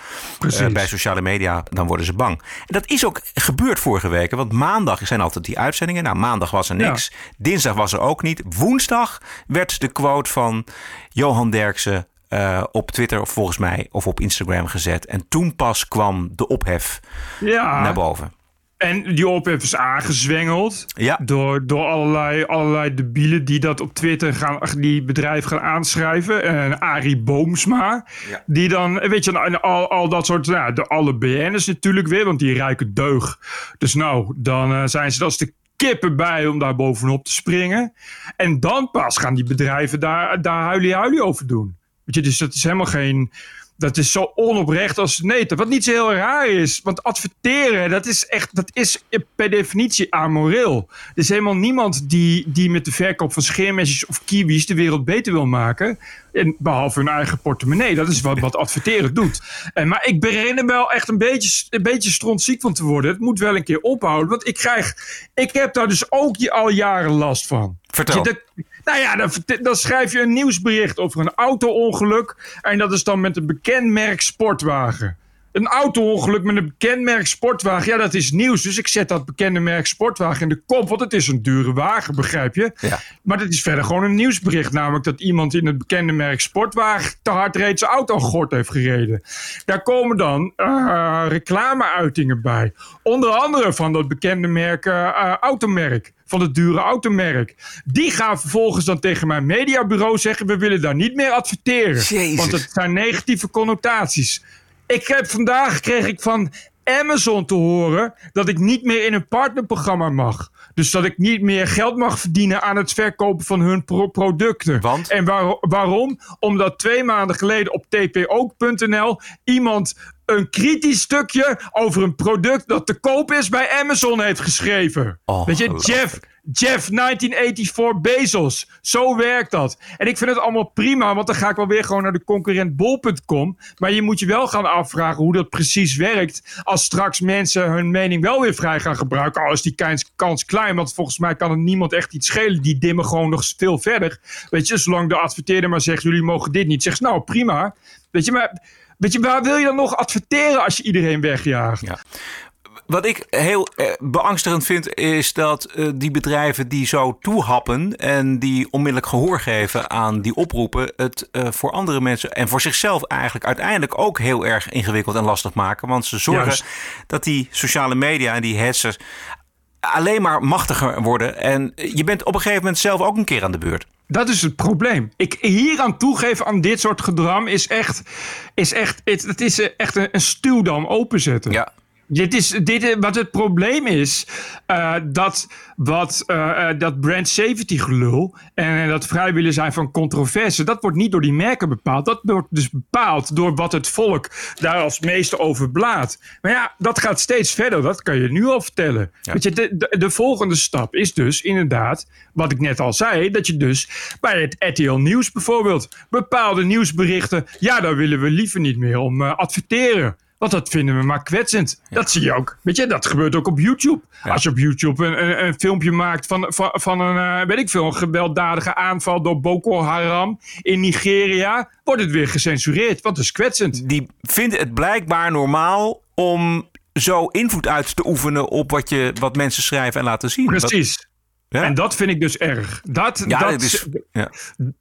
Speaker 1: uh, bij sociale media, dan worden ze bang. En dat is ook gebeurd vorige week. Want maandag zijn altijd die uitzendingen. Nou, maandag was er niks. Ja. Dinsdag was er ook niet. Woensdag werd de quote van Johan Derksen uh, op Twitter of volgens mij of op Instagram gezet. En toen pas kwam de ophef ja. naar boven.
Speaker 2: En die ophef is aangezwengeld
Speaker 1: ja.
Speaker 2: door, door allerlei, allerlei debielen die dat op Twitter gaan, die bedrijf gaan aanschrijven. En Arie Boomsma, ja. die dan, weet je, al, al dat soort, nou, de alle BN'ers natuurlijk weer, want die ruiken deug. Dus nou, dan uh, zijn ze als de kippen bij om daar bovenop te springen. En dan pas gaan die bedrijven daar, daar huilie-huilie over doen. Weet je, dus dat is helemaal geen dat is zo onoprecht als nee. Wat niet zo heel raar is. Want adverteren, dat is echt, dat is per definitie amoreel. Er is helemaal niemand die, die met de verkoop van scheermesjes of kiwis de wereld beter wil maken. En behalve hun eigen portemonnee. Dat is wat, wat adverteren doet. En, maar ik begin er wel echt een beetje, een beetje strontziek van te worden. Het moet wel een keer ophouden. Want ik krijg, ik heb daar dus ook al jaren last van.
Speaker 1: Vertel.
Speaker 2: Je, nou ja, dan, dan, schrijf je een nieuwsbericht over een auto-ongeluk. En dat is dan met een bekend merk sportwagen. Een auto-ongeluk met een bekend merk sportwagen. Ja, dat is nieuws. Dus ik zet dat bekende merk sportwagen in de kop. Want het is een dure wagen, begrijp je?
Speaker 1: Ja.
Speaker 2: Maar dat is verder gewoon een nieuwsbericht. Namelijk dat iemand in het bekende merk sportwagen te hard reed zijn auto gort heeft gereden. Daar komen dan uh, reclameuitingen bij. Onder andere van dat bekende merk uh, automerk van het dure automerk. Die gaan vervolgens dan tegen mijn mediabureau zeggen: we willen daar niet meer adverteren.
Speaker 1: Jezus.
Speaker 2: Want het zijn negatieve connotaties. Ik heb vandaag kreeg ik van Amazon te horen dat ik niet meer in een partnerprogramma mag. Dus dat ik niet meer geld mag verdienen aan het verkopen van hun pro producten.
Speaker 1: Want?
Speaker 2: En waar waarom? Omdat twee maanden geleden op tpo.nl iemand een kritisch stukje over een product dat te koop is bij Amazon heeft geschreven.
Speaker 1: Oh,
Speaker 2: Weet je, Jeff, Jeff 1984 Bezos. Zo werkt dat. En ik vind het allemaal prima, want dan ga ik wel weer gewoon naar de concurrent bol.com. Maar je moet je wel gaan afvragen hoe dat precies werkt. Als straks mensen hun mening wel weer vrij gaan gebruiken. Al is die kans klein, want volgens mij kan het niemand echt iets schelen. Die dimmen gewoon nog veel verder. Weet je, zolang de adverteerder maar zegt: jullie mogen dit niet. Zegt nou prima. Weet je, maar. Weet je, waar wil je dan nog adverteren als je iedereen wegjaagt?
Speaker 1: Ja. Wat ik heel eh, beangstigend vind, is dat uh, die bedrijven die zo toehappen en die onmiddellijk gehoor geven aan die oproepen, het uh, voor andere mensen en voor zichzelf eigenlijk uiteindelijk ook heel erg ingewikkeld en lastig maken. Want ze zorgen Juist. dat die sociale media en die headsers alleen maar machtiger worden. En je bent op een gegeven moment zelf ook een keer aan de beurt.
Speaker 2: Dat is het probleem. Ik hier aan toegeven aan dit soort gedram is echt, is echt, het, het is echt een, een stuwdam openzetten.
Speaker 1: Ja.
Speaker 2: Dit is, dit, wat het probleem is, uh, dat, wat, uh, dat brand safety gelul en dat vrij willen zijn van controverse, dat wordt niet door die merken bepaald. Dat wordt dus bepaald door wat het volk daar als meeste over blaat. Maar ja, dat gaat steeds verder, dat kan je nu al vertellen. Ja. Weet je, de, de, de, volgende stap is dus inderdaad, wat ik net al zei, dat je dus bij het RTL Nieuws bijvoorbeeld bepaalde nieuwsberichten, ja, daar willen we liever niet meer om uh, adverteren. Want dat vinden we maar kwetsend. Ja. Dat zie je ook. Weet je, dat gebeurt ook op YouTube. Ja. Als je op YouTube een, een, een, filmpje maakt van, van, van een, uh, weet ik veel, een gewelddadige aanval door Boko Haram in Nigeria, wordt het weer gecensureerd. Want het is kwetsend.
Speaker 1: Die vinden het blijkbaar normaal om zo invloed uit te oefenen op wat, je, wat mensen schrijven en laten zien.
Speaker 2: Precies. Ja. En dat vind ik dus erg. Dat, ja, dat, is, ja.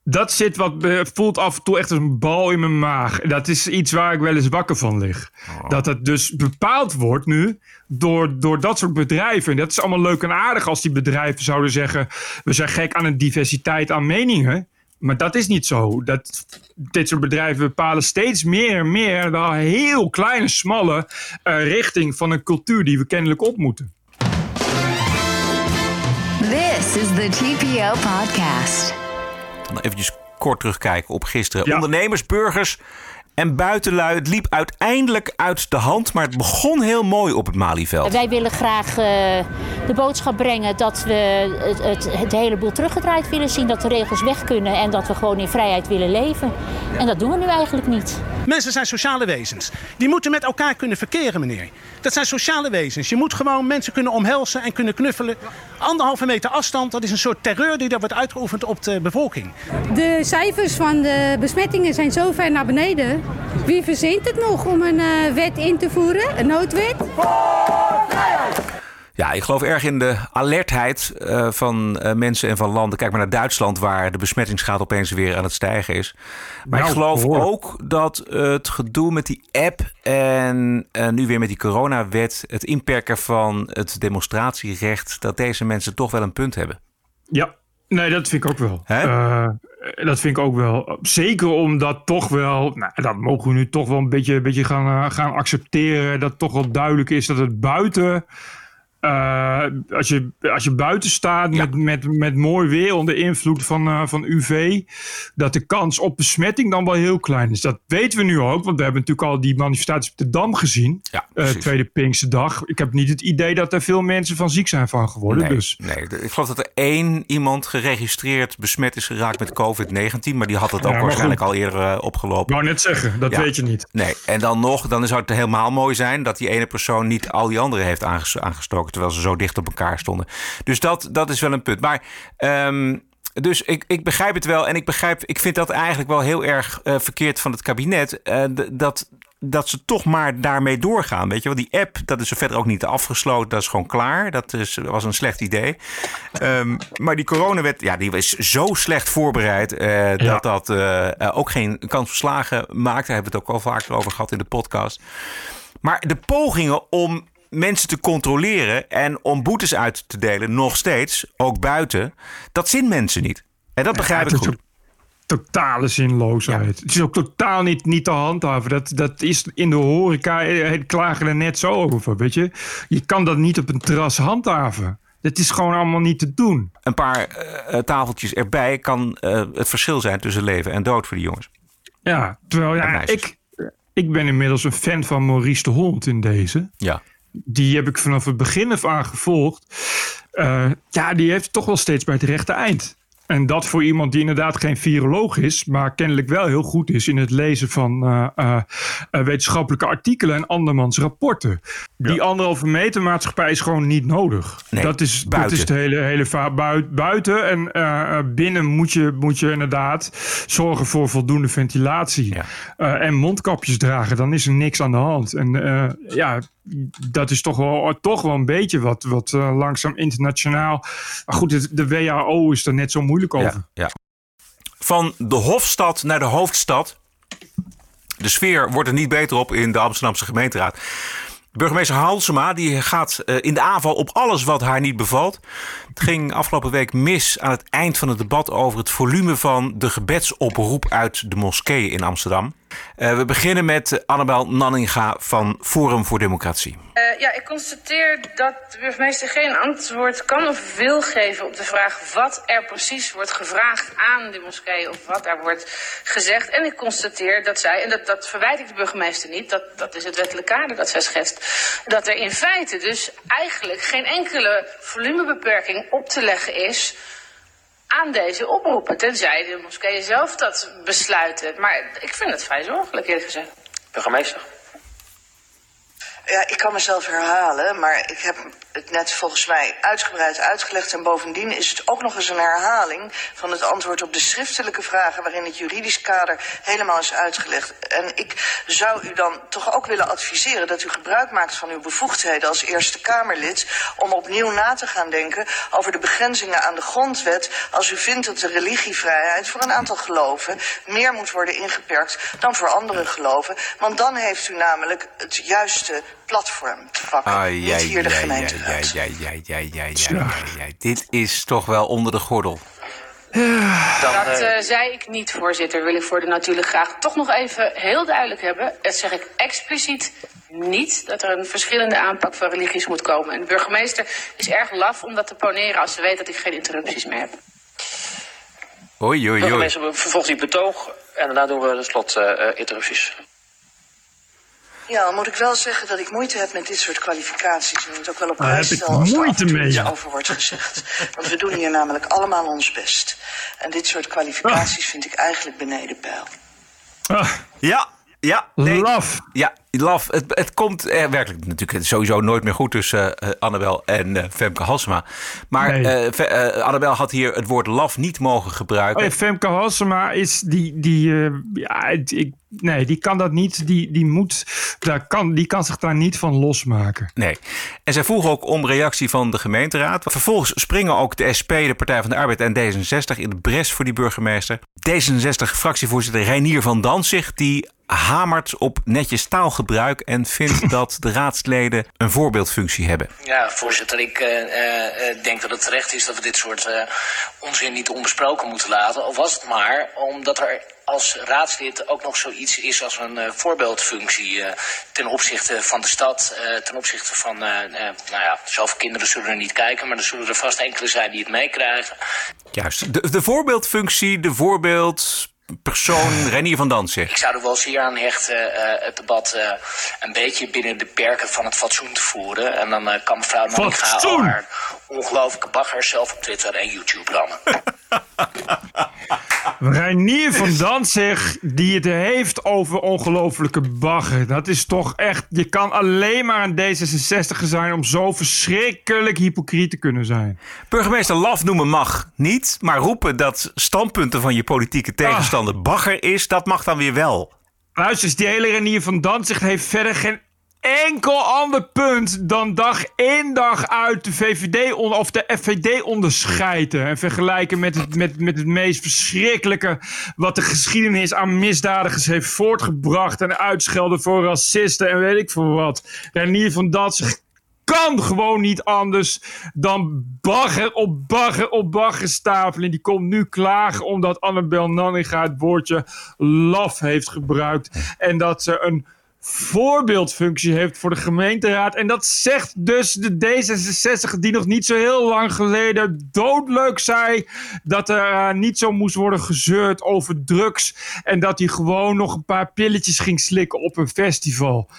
Speaker 2: dat zit wat voelt af en toe echt als een bal in mijn maag. Dat is iets waar ik wel eens wakker van lig. Oh. Dat het dus bepaald wordt nu door, door dat soort bedrijven. En dat is allemaal leuk en aardig als die bedrijven zouden zeggen: we zijn gek aan een diversiteit aan meningen. Maar dat is niet zo. Dat, dit soort bedrijven bepalen steeds meer en meer de heel kleine, smalle uh, richting van een cultuur die we kennelijk op moeten.
Speaker 3: Is the TPO podcast.
Speaker 1: Dan eventjes kort terugkijken op gisteren. Ja. Ondernemers, burgers en buitenlui. Het liep uiteindelijk uit de hand, maar het begon heel mooi op het Malieveld.
Speaker 14: Wij willen graag uh, de boodschap brengen dat we het, het, het, hele boel teruggedraaid willen zien. Dat de regels weg kunnen en dat we gewoon in vrijheid willen leven. En dat doen we nu eigenlijk niet.
Speaker 15: Mensen zijn sociale wezens. Die moeten met elkaar kunnen verkeren, meneer. Dat zijn sociale wezens. Je moet gewoon mensen kunnen omhelzen en kunnen knuffelen. Anderhalve meter afstand, dat is een soort terreur die daar wordt uitgeoefend op de bevolking.
Speaker 16: De cijfers van de besmettingen zijn zo ver naar beneden. Wie verzint het nog om een uh, wet in te voeren, een noodwet?
Speaker 1: Ja, ik geloof erg in de alertheid uh, van uh, mensen en van landen. Kijk maar naar Duitsland, waar de besmettingsgraad opeens weer aan het stijgen is. Maar nou, ik geloof hoor. ook dat het gedoe met die app en uh, nu weer met die coronawet, het inperken van het demonstratierecht, dat deze mensen toch wel een punt hebben.
Speaker 2: Ja, nee, dat vind ik ook wel. dat vind ik ook wel. Zeker omdat toch wel, nou, dat mogen we nu toch wel een beetje, een beetje gaan, gaan accepteren. Dat toch wel duidelijk is dat het buiten uh, als, je, als je buiten staat met, ja. met, met mooi weer onder invloed van, uh, van UV, dat de kans op besmetting dan wel heel klein is. Dat weten we nu ook, want we hebben natuurlijk al die manifestaties op de Dam gezien.
Speaker 1: Ja,
Speaker 2: uh, tweede Pinkse dag. Ik heb niet het idee dat er veel mensen van ziek zijn van geworden.
Speaker 1: Nee,
Speaker 2: dus.
Speaker 1: nee. ik geloof dat er één iemand geregistreerd besmet is geraakt met COVID-19, maar die had het ook ja, waarschijnlijk goed. al eerder opgelopen.
Speaker 2: Ik wou net zeggen, dat ja. weet je niet.
Speaker 1: Nee, en dan nog, dan zou het helemaal mooi zijn dat die ene persoon niet al die anderen heeft aangestoken terwijl ze zo dicht op elkaar stonden. Dus dat, dat is wel een punt. Maar um, dus ik, ik begrijp het wel. En ik begrijp, ik vind dat eigenlijk wel heel erg uh, verkeerd van het kabinet. Uh, dat, dat ze toch maar daarmee doorgaan. Weet je wel, die app, dat is er verder ook niet afgesloten. Dat is gewoon klaar. Dat is, was een slecht idee. Um, maar die coronawet, ja, die was zo slecht voorbereid. Uh, ja. Dat dat ook geen kans verslagen maakt. Daar hebben we het ook al vaker over gehad in de podcast. Maar de pogingen om mensen te controleren en om boetes uit te delen, nog steeds, ook buiten, dat zin mensen niet. En dat begrijp
Speaker 2: ja,
Speaker 1: ik goed.
Speaker 2: Totale zinloosheid. Ja. Het is ook totaal niet, niet te handhaven. Dat, dat is in de horeca, het klagen er net zo over, weet je. Je kan dat niet op een terras handhaven. Dat is gewoon allemaal niet te doen.
Speaker 1: Een paar uh, tafeltjes erbij kan uh, het verschil zijn tussen leven en dood voor die jongens.
Speaker 2: Ja, terwijl ja, ik, ik ben inmiddels een fan van Maurice de Hond in deze.
Speaker 1: Ja
Speaker 2: die heb ik vanaf het begin af aan gevolgd. Uh, ja, die heeft toch wel steeds bij het rechte eind. En dat voor iemand die inderdaad geen viroloog is, maar kennelijk wel heel goed is in het lezen van uh, uh, wetenschappelijke artikelen en andermans rapporten. Ja. Die anderhalve meter maatschappij is gewoon niet nodig.
Speaker 1: Nee,
Speaker 2: dat, is,
Speaker 1: buiten.
Speaker 2: dat is de hele, hele buiten, buiten. En uh, binnen moet je, moet je inderdaad zorgen voor voldoende ventilatie. Ja. en mondkapjes dragen, dan is er niks aan de hand. En ja, dat is toch wel, toch wel een beetje wat, wat uh, langzaam internationaal. Maar goed, de WHO is er net zo moeilijk over.
Speaker 1: Ja, ja. Van de Hofstad naar de hoofdstad. De sfeer wordt er niet beter op in de Amsterdamse gemeenteraad. Burgemeester Halsema die gaat eh, in de aanval op alles wat haar niet bevalt. Het ging afgelopen week mis aan het eind van het debat over het volume van de gebedsoproep uit de moskee in Amsterdam. Uh, we beginnen met Annabel Nanninga van Forum voor Democratie.
Speaker 17: Uh, ja, ik constateer dat de burgemeester geen antwoord kan of wil geven op de vraag wat er precies wordt gevraagd aan de moskee of wat daar wordt gezegd. En ik constateer dat zij, en dat, dat verwijt ik de burgemeester niet, dat, dat is het wettelijk kader dat zij schetst, dat er in feite dus eigenlijk geen enkele volumebeperking op te leggen is aan deze oproepen. Tenzij de moskeeën zelf dat besluiten. Maar ik vind het vrij zorgelijk, eerlijk gezegd.
Speaker 18: Burgemeester.
Speaker 19: Ja, ik kan mezelf herhalen, maar ik heb het net volgens mij uitgebreid uitgelegd. En bovendien is het ook nog eens een herhaling van het antwoord op de schriftelijke vragen waarin het juridisch kader helemaal is uitgelegd. En ik zou u dan toch ook willen adviseren dat u gebruik maakt van uw bevoegdheden als Eerste Kamerlid om opnieuw na te gaan denken over de begrenzingen aan de grondwet als u vindt dat de religievrijheid voor een aantal geloven meer moet worden ingeperkt dan voor andere geloven. Want dan heeft u namelijk het juiste platform te pakken. Ah, Niet hier de gemeente
Speaker 1: ja, ja, ja, ja, ja, Dit is toch wel onder de gordel.
Speaker 17: dat uh, zei ik niet, voorzitter. Wil ik voor de natuurlijk graag toch nog even heel duidelijk hebben. Dat zeg ik expliciet niet. Dat er een verschillende aanpak van religies moet komen. En de burgemeester is erg laf om dat te poneren als ze weet dat ik geen interrupties meer heb.
Speaker 1: Oei, oei, oei.
Speaker 18: Burgemeester, vervolgt die betoog en daarna doen we de slot uh, interrupties.
Speaker 19: Ja, dan moet ik wel zeggen dat ik moeite heb met dit soort kwalificaties. En het ook wel op
Speaker 2: prijs stel als moeite er mee,
Speaker 19: ja. over wordt gezegd. Want we doen hier namelijk allemaal ons best. En dit soort kwalificaties ah. vind ik eigenlijk beneden peil.
Speaker 1: Ah. Ja, ja.
Speaker 2: Nee. Laf.
Speaker 1: Ja, laf. Het, het komt er werkelijk natuurlijk sowieso nooit meer goed tussen uh, Annabel en uh, Femke Halsema. Maar nee. uh, Annabel had hier het woord laf niet mogen gebruiken.
Speaker 2: Oh, Femke Halsema is die, die ja, ik, nee, die kan dat niet. Die, die, moet, daar kan, die kan zich daar niet van losmaken.
Speaker 1: Nee. En zij vroeg ook om reactie van de gemeenteraad. Vervolgens springen ook de SP, de Partij van de Arbeid en D66 in de bres voor die burgemeester. D66-fractievoorzitter Reinier van Danzig, die hamert op netjes taalgebruik en vindt [LAUGHS] dat de raadsleden een voorbeeldfunctie hebben.
Speaker 5: Ja, voorzitter, ik uh, uh, denk dat het terecht is dat we dit soort uh, onzin niet onbesproken moeten laten. Of was het maar omdat er als raadslid ook nog zoiets is als een voorbeeldfunctie ten opzichte van de stad, ten opzichte van, nou ja, zoveel kinderen zullen er niet kijken, maar er zullen er vast enkele zijn die het meekrijgen.
Speaker 1: Juist, de, de voorbeeldfunctie, de voorbeeld persoon Renier van Danzig?
Speaker 5: Ik zou er wel zeer aan hechten uh, het debat uh, een beetje binnen de perken van het fatsoen te voeren. En dan uh, kan mevrouw Nanninga al haar ongelooflijke bagger zelf op Twitter en YouTube rammen. [LAUGHS]
Speaker 2: Reinier van Danzig die het heeft over ongelofelijke bagger. Dat is toch echt... Je kan alleen maar een D66 zijn om zo verschrikkelijk hypocriet te kunnen zijn.
Speaker 1: Burgemeester Laf noemen mag niet. Maar roepen dat standpunten van je politieke tegenstander ah. bagger is... dat mag dan weer wel.
Speaker 2: Luister, die hele Renier van Danzig heeft verder geen enkel ander punt dan dag in dag uit de VVD of de FVD onderscheiden. En vergelijken met het, met, met het meest verschrikkelijke wat de geschiedenis aan misdadigers heeft voortgebracht. En uitschelden voor racisten en weet ik veel wat. Renier van dat kan gewoon niet anders dan bagger op bagger op bagger stapelen. Die komt nu klagen omdat Annabel Nanninga het woordje laf heeft gebruikt. En dat ze een voorbeeldfunctie heeft voor de gemeenteraad. En dat zegt dus de D66, die nog niet zo heel lang geleden doodleuk zei dat er uh, niet zo moest worden gezeurd over drugs. En dat hij gewoon nog een paar pilletjes ging slikken op een festival.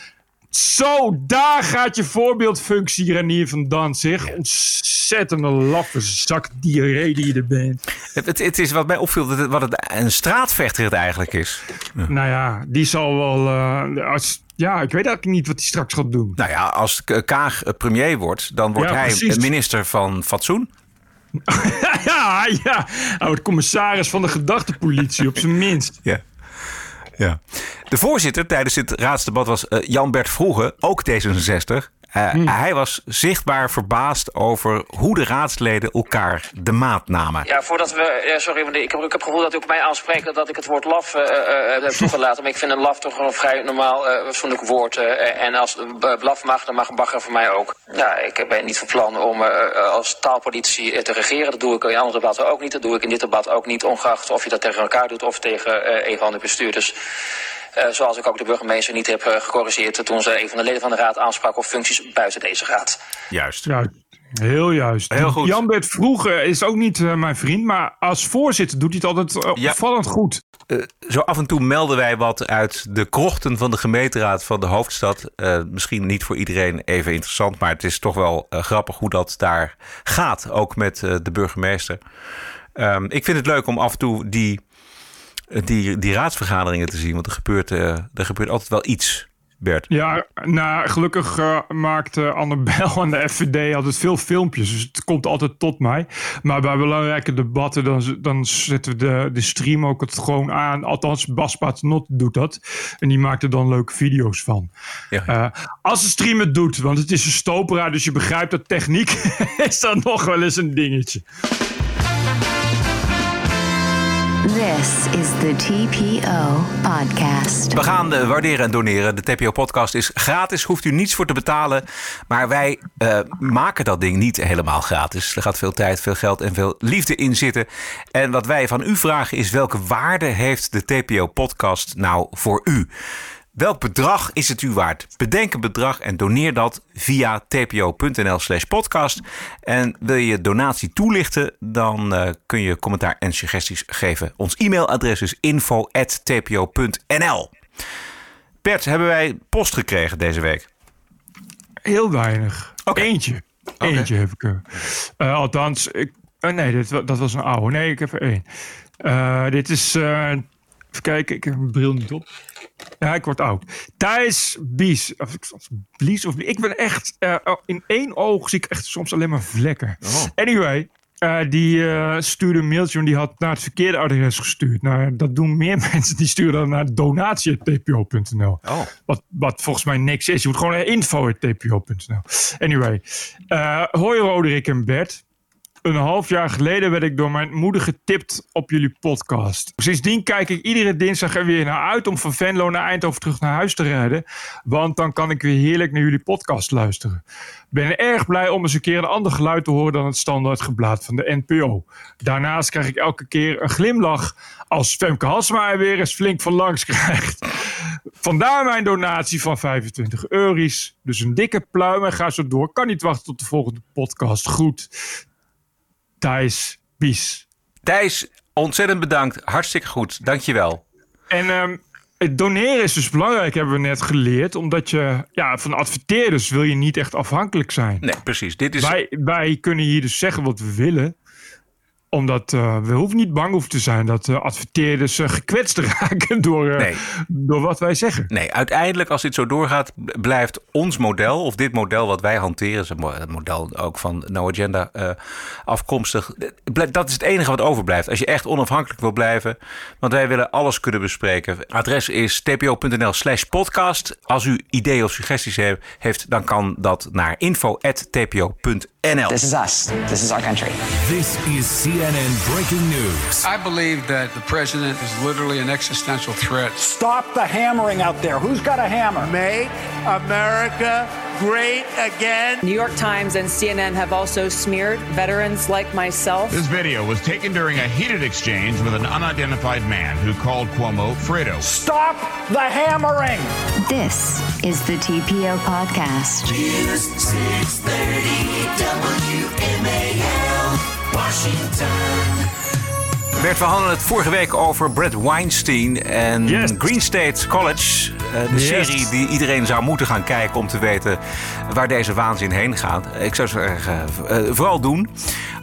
Speaker 2: Zo, daar gaat je voorbeeldfunctie, Renier van Danzig. Ontzettende laffe zak diarree die je er bent.
Speaker 1: Het, het, is wat mij opviel, wat het, een straatvechter het eigenlijk is.
Speaker 2: Nou ja, die zal wel... Uh, als, ja, ik weet eigenlijk niet wat hij straks gaat doen.
Speaker 1: Nou ja, als Kaag premier wordt, dan wordt hij minister van Fatsoen. [LAUGHS]
Speaker 2: ja, ja. Hij wordt commissaris van de gedachtepolitie, op zijn minst.
Speaker 1: Ja. Ja. De voorzitter tijdens dit raadsdebat was uh, Jan-Bert Vroege, ook D66. Uh, Hij was zichtbaar verbaasd over hoe de raadsleden elkaar de maat namen.
Speaker 5: Ja, voordat we. Ja, sorry, ik heb, ik heb het gevoel dat u ook mij aanspreekt dat ik het woord laf uh, uh, heb toegelaten. Maar ik vind een laf toch een vrij normaal fatsoenlijk woord. en als blaf mag, dan mag een bagger voor mij ook. Ja, ik ben niet van plan om als taalpolitie te regeren. Dat doe ik in andere debatten ook niet. Dat doe ik in dit debat ook niet, ongeacht of je dat tegen elkaar doet of tegen een van de bestuurders. Uh, zoals ik ook de burgemeester niet heb uh, gecorrigeerd toen ze een van de leden van de raad aansprak op functies buiten deze raad.
Speaker 1: Juist.
Speaker 2: Ja, heel juist.
Speaker 1: Heel goed.
Speaker 2: Jan-Bert Vroege is ook niet uh, mijn vriend, maar als voorzitter doet hij het altijd ja. opvallend goed.
Speaker 1: zo af en toe melden wij wat uit de krochten van de gemeenteraad van de hoofdstad. misschien niet voor iedereen even interessant, maar het is toch wel grappig hoe dat daar gaat, ook met de burgemeester. Um, ik vind het leuk om af en toe die die, die raadsvergaderingen te zien. Want er gebeurt, uh, er gebeurt altijd wel iets. Bert.
Speaker 2: Ja, nou, gelukkig uh, maakt uh, Annabel en de FVD altijd veel filmpjes. Dus het komt altijd tot mij. Maar bij belangrijke debatten, dan, dan zetten we de, de stream ook het gewoon aan. Althans, Bas Paternot doet dat. En die maakt er dan leuke video's van. Ja. Uh, als de stream het doet, want het is een stopera, dus je begrijpt dat techniek [LAUGHS] is dan nog wel eens een dingetje.
Speaker 3: This is the TPO podcast.
Speaker 1: We gaan uh, waarderen en doneren. De TPO podcast is gratis, hoeft u niets voor te betalen. Maar wij uh, maken dat ding niet helemaal gratis. Er gaat veel tijd, veel geld en veel liefde in zitten. En wat wij van u vragen is welke waarde heeft de TPO podcast nou voor u? Welk bedrag is het u waard? Bedenk een bedrag en doneer dat via tpo.nl slash podcast. En wil je donatie toelichten, dan uh, kun je commentaar en suggesties geven. Ons e-mailadres is info.tpo.nl Bert, hebben wij post gekregen deze week?
Speaker 2: Heel weinig.
Speaker 1: Okay.
Speaker 2: Eentje. Okay. Eentje heb ik er. Uh, althans, ik, uh, nee, dit, dat was een oude. Nee, ik heb er één. dit is... Even kijken, ik heb mijn bril niet op. Ja, ik word oud. Thijs Bies. Of, Blies of Ik ben echt... Uh, in één oog zie ik echt soms alleen maar vlekken.
Speaker 1: Oh.
Speaker 2: Anyway, uh, die uh, stuurde een mailtje en die had naar het verkeerde adres gestuurd. Nou, dat doen meer [LAUGHS] mensen. Die sturen dan naar donatie.tpo.nl.
Speaker 1: Oh.
Speaker 2: Wat, wat volgens mij niks is. Je moet gewoon naar info.tpo.nl. Anyway. hoi Roderick en Bert. Een half jaar geleden werd ik door mijn moeder getipt op jullie podcast. Sindsdien kijk ik iedere dinsdag er weer naar uit om van Venlo naar Eindhoven terug naar huis te rijden. Want dan kan ik weer heerlijk naar jullie podcast luisteren. Ben erg blij om eens een keer een ander geluid te horen dan het standaard geblaad van de NPO. Daarnaast krijg ik elke keer een glimlach als Femke Halsma er weer eens flink van langs krijgt. Vandaar mijn donatie van 25 euro's. Dus een dikke pluim en ga zo door. Kan niet wachten tot de volgende podcast. Goed. Thijs Bies.
Speaker 1: Thijs, ontzettend bedankt. Hartstikke goed. Dankjewel.
Speaker 2: En um, het doneren is dus belangrijk, hebben we net geleerd. Omdat je, ja, van adverteerders wil je niet echt afhankelijk zijn.
Speaker 1: Nee, precies. Dit is...
Speaker 2: wij, wij kunnen hier dus zeggen wat we willen omdat uh, we hoeven niet bang hoeven te zijn dat uh, adverteerders uh, gekwetst [LAUGHS] raken door,
Speaker 1: nee.
Speaker 2: door wat wij zeggen.
Speaker 1: Nee, uiteindelijk als dit zo doorgaat, blijft ons model, of dit model wat wij hanteren, een model ook van No Agenda afkomstig. Dat is het enige wat overblijft. Als je echt onafhankelijk wil blijven, want wij willen alles kunnen bespreken. Adres is tpo.nl slash podcast. Als u ideeën of suggesties heeft, dan kan dat naar info.tpo.nl.
Speaker 20: This is us. This is our country.
Speaker 21: This is CNN breaking news.
Speaker 22: I believe that the president is literally an existential threat.
Speaker 23: Stop the hammering out there. Who's got a hammer?
Speaker 24: Make America great again.
Speaker 25: New York Times and CNN have also smeared veterans like myself.
Speaker 26: This video was taken during a heated exchange with an unidentified man who called Cuomo Fredo.
Speaker 23: Stop the hammering.
Speaker 3: This is the TPO podcast.
Speaker 21: News 630 WMAL, Washington.
Speaker 1: Bert, we hadden het vorige week over Brett Weinstein en
Speaker 2: Yes.
Speaker 1: Green State College. Eh, de
Speaker 2: Yes.
Speaker 1: serie die iedereen zou moeten gaan kijken om te weten waar deze waanzin heen gaat. Ik zou zeggen, eh, vooral doen.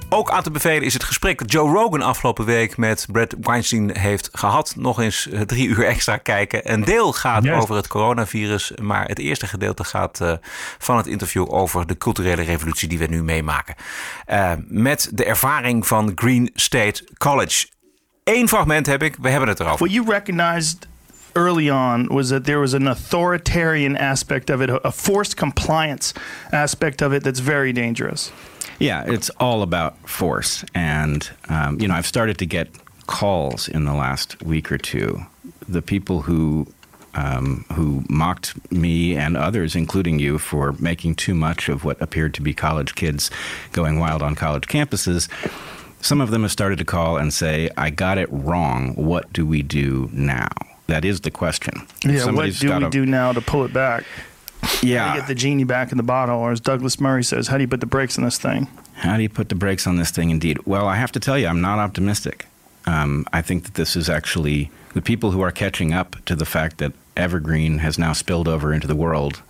Speaker 1: Ook aan te bevelen is het gesprek dat Joe Rogan afgelopen week met Brett Weinstein heeft gehad. Nog eens eh, drie uur extra kijken. Een deel gaat
Speaker 2: Yes.
Speaker 1: over het coronavirus, maar het eerste gedeelte gaat eh, van het interview over de culturele revolutie die we nu meemaken. Eh, met de ervaring van Green State College. Eén fragment heb ik, we hebben het erover.
Speaker 27: Well, you recognized
Speaker 28: early on was that there was an authoritarian aspect of it, a forced compliance aspect of it that's very dangerous.
Speaker 29: Yeah, it's all about force. And, um, you know, I've started to get calls in the last week or two. The people who um, who mocked me and others, including you, for making too much of what appeared to be college kids going wild on college campuses. Some of them have started to call and say, I got it wrong. What do we do now? That is the question.
Speaker 28: Yeah, what do we
Speaker 29: a-
Speaker 28: do now to pull it back?
Speaker 29: Yeah.
Speaker 28: How get the genie back in the bottle? Or as Douglas Murray says, how do you put the brakes on this thing?
Speaker 29: How do you put the brakes on this thing, indeed? Well, I have to tell you, I'm not optimistic. Um, I think that this is actually the people who are catching up to the fact that Evergreen has now spilled over into the world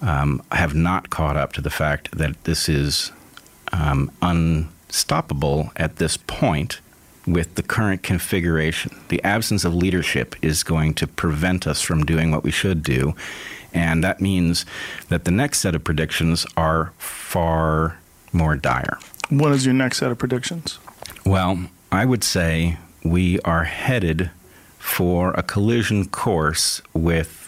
Speaker 29: um, have not caught up to the fact that this is um, unstoppable at this point with the current configuration. The absence of leadership is going to prevent us from doing what we should do. And that means that the next set of predictions are far more dire.
Speaker 28: What is your next set of predictions?
Speaker 29: Well, I would say we are headed for a collision course with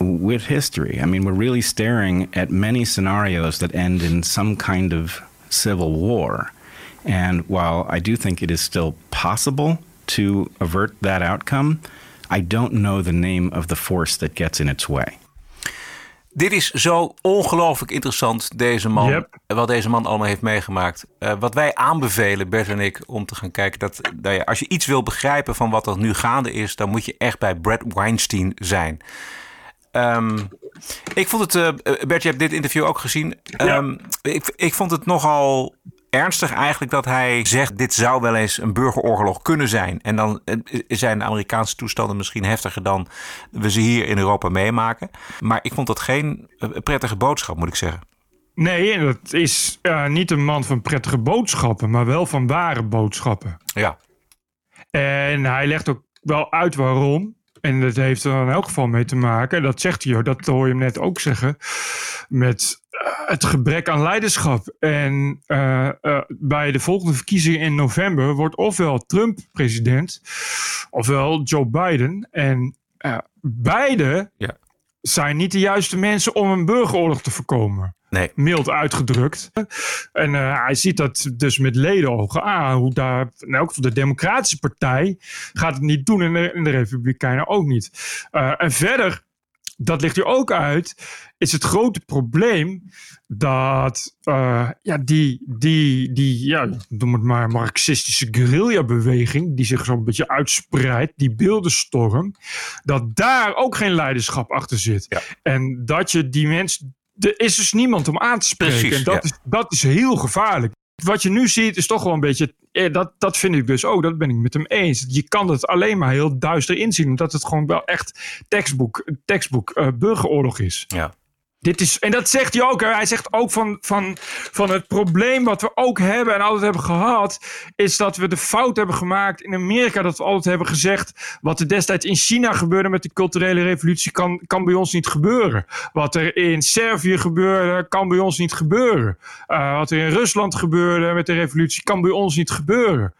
Speaker 29: with history. I mean, we're really staring at many scenarios that end in some kind of civil war. And while I do think it is still possible to avert that outcome, I don't know the name of the force that gets in its way.
Speaker 1: Dit is zo ongelooflijk interessant, deze man.
Speaker 2: Yep.
Speaker 1: Wat deze man allemaal heeft meegemaakt. Eh, wat wij aanbevelen, Bert en ik, om te gaan kijken. Dat, dat je, als je iets wil begrijpen van wat er nu gaande is, dan moet je echt bij Brad Weinstein zijn. Ehm, ik vond het, eh, Bert, je hebt dit interview ook gezien. Ehm, ik, ik vond het nogal ernstig eigenlijk dat hij zegt: dit zou wel eens een burgeroorlog kunnen zijn. En dan eh, zijn de Amerikaanse toestanden misschien heftiger dan we ze hier in Europa meemaken. Maar ik vond dat geen eh, prettige boodschap, moet ik zeggen.
Speaker 2: Nee, dat is eh, niet een man van prettige boodschappen, maar wel van ware boodschappen.
Speaker 1: Ja.
Speaker 2: En hij legt ook wel uit waarom. En dat heeft er in elk geval mee te maken. Dat zegt hij, dat hoor je hem net ook zeggen. Met het gebrek aan leiderschap. En eh, eh, bij de volgende verkiezingen in november wordt ofwel Trump president, ofwel Joe Biden. En eh, beide
Speaker 1: Ja.
Speaker 2: zijn niet de juiste mensen om een burgeroorlog te voorkomen.
Speaker 1: Nee.
Speaker 2: Mild uitgedrukt. En hij ziet dat dus met ledenogen aan. Hoe daar, in elk geval de Democratische Partij gaat het niet doen en de, en de Republikeinen ook niet. En verder, dat ligt hier ook uit, is het grote probleem dat eh, ja, die, die, die ja, noem het maar marxistische guerrilla-beweging, die zich zo'n beetje uitspreidt, die beeldenstorm, dat daar ook geen leiderschap achter zit. En dat je die mensen, er is dus niemand om aan te spreken.
Speaker 1: Precies,
Speaker 2: en dat,
Speaker 1: ja.
Speaker 2: is, dat is heel gevaarlijk. Wat je nu ziet is toch wel een beetje, eh, dat, dat vind ik dus ook, dat ben ik met hem eens. Je kan het alleen maar heel duister inzien, omdat het gewoon wel echt tekstboek, tekstboek eh, burgeroorlog is.
Speaker 1: Ja.
Speaker 2: Dit is, en dat zegt hij ook. Hè. Hij zegt ook van, van, van het probleem wat we ook hebben en altijd hebben gehad, is dat we de fout hebben gemaakt in Amerika. Dat we altijd hebben gezegd, wat er destijds in China gebeurde met de culturele revolutie, kan, kan bij ons niet gebeuren. Wat er in Servië gebeurde, kan bij ons niet gebeuren. Uh, wat er in Rusland gebeurde met de revolutie, kan bij ons niet gebeuren.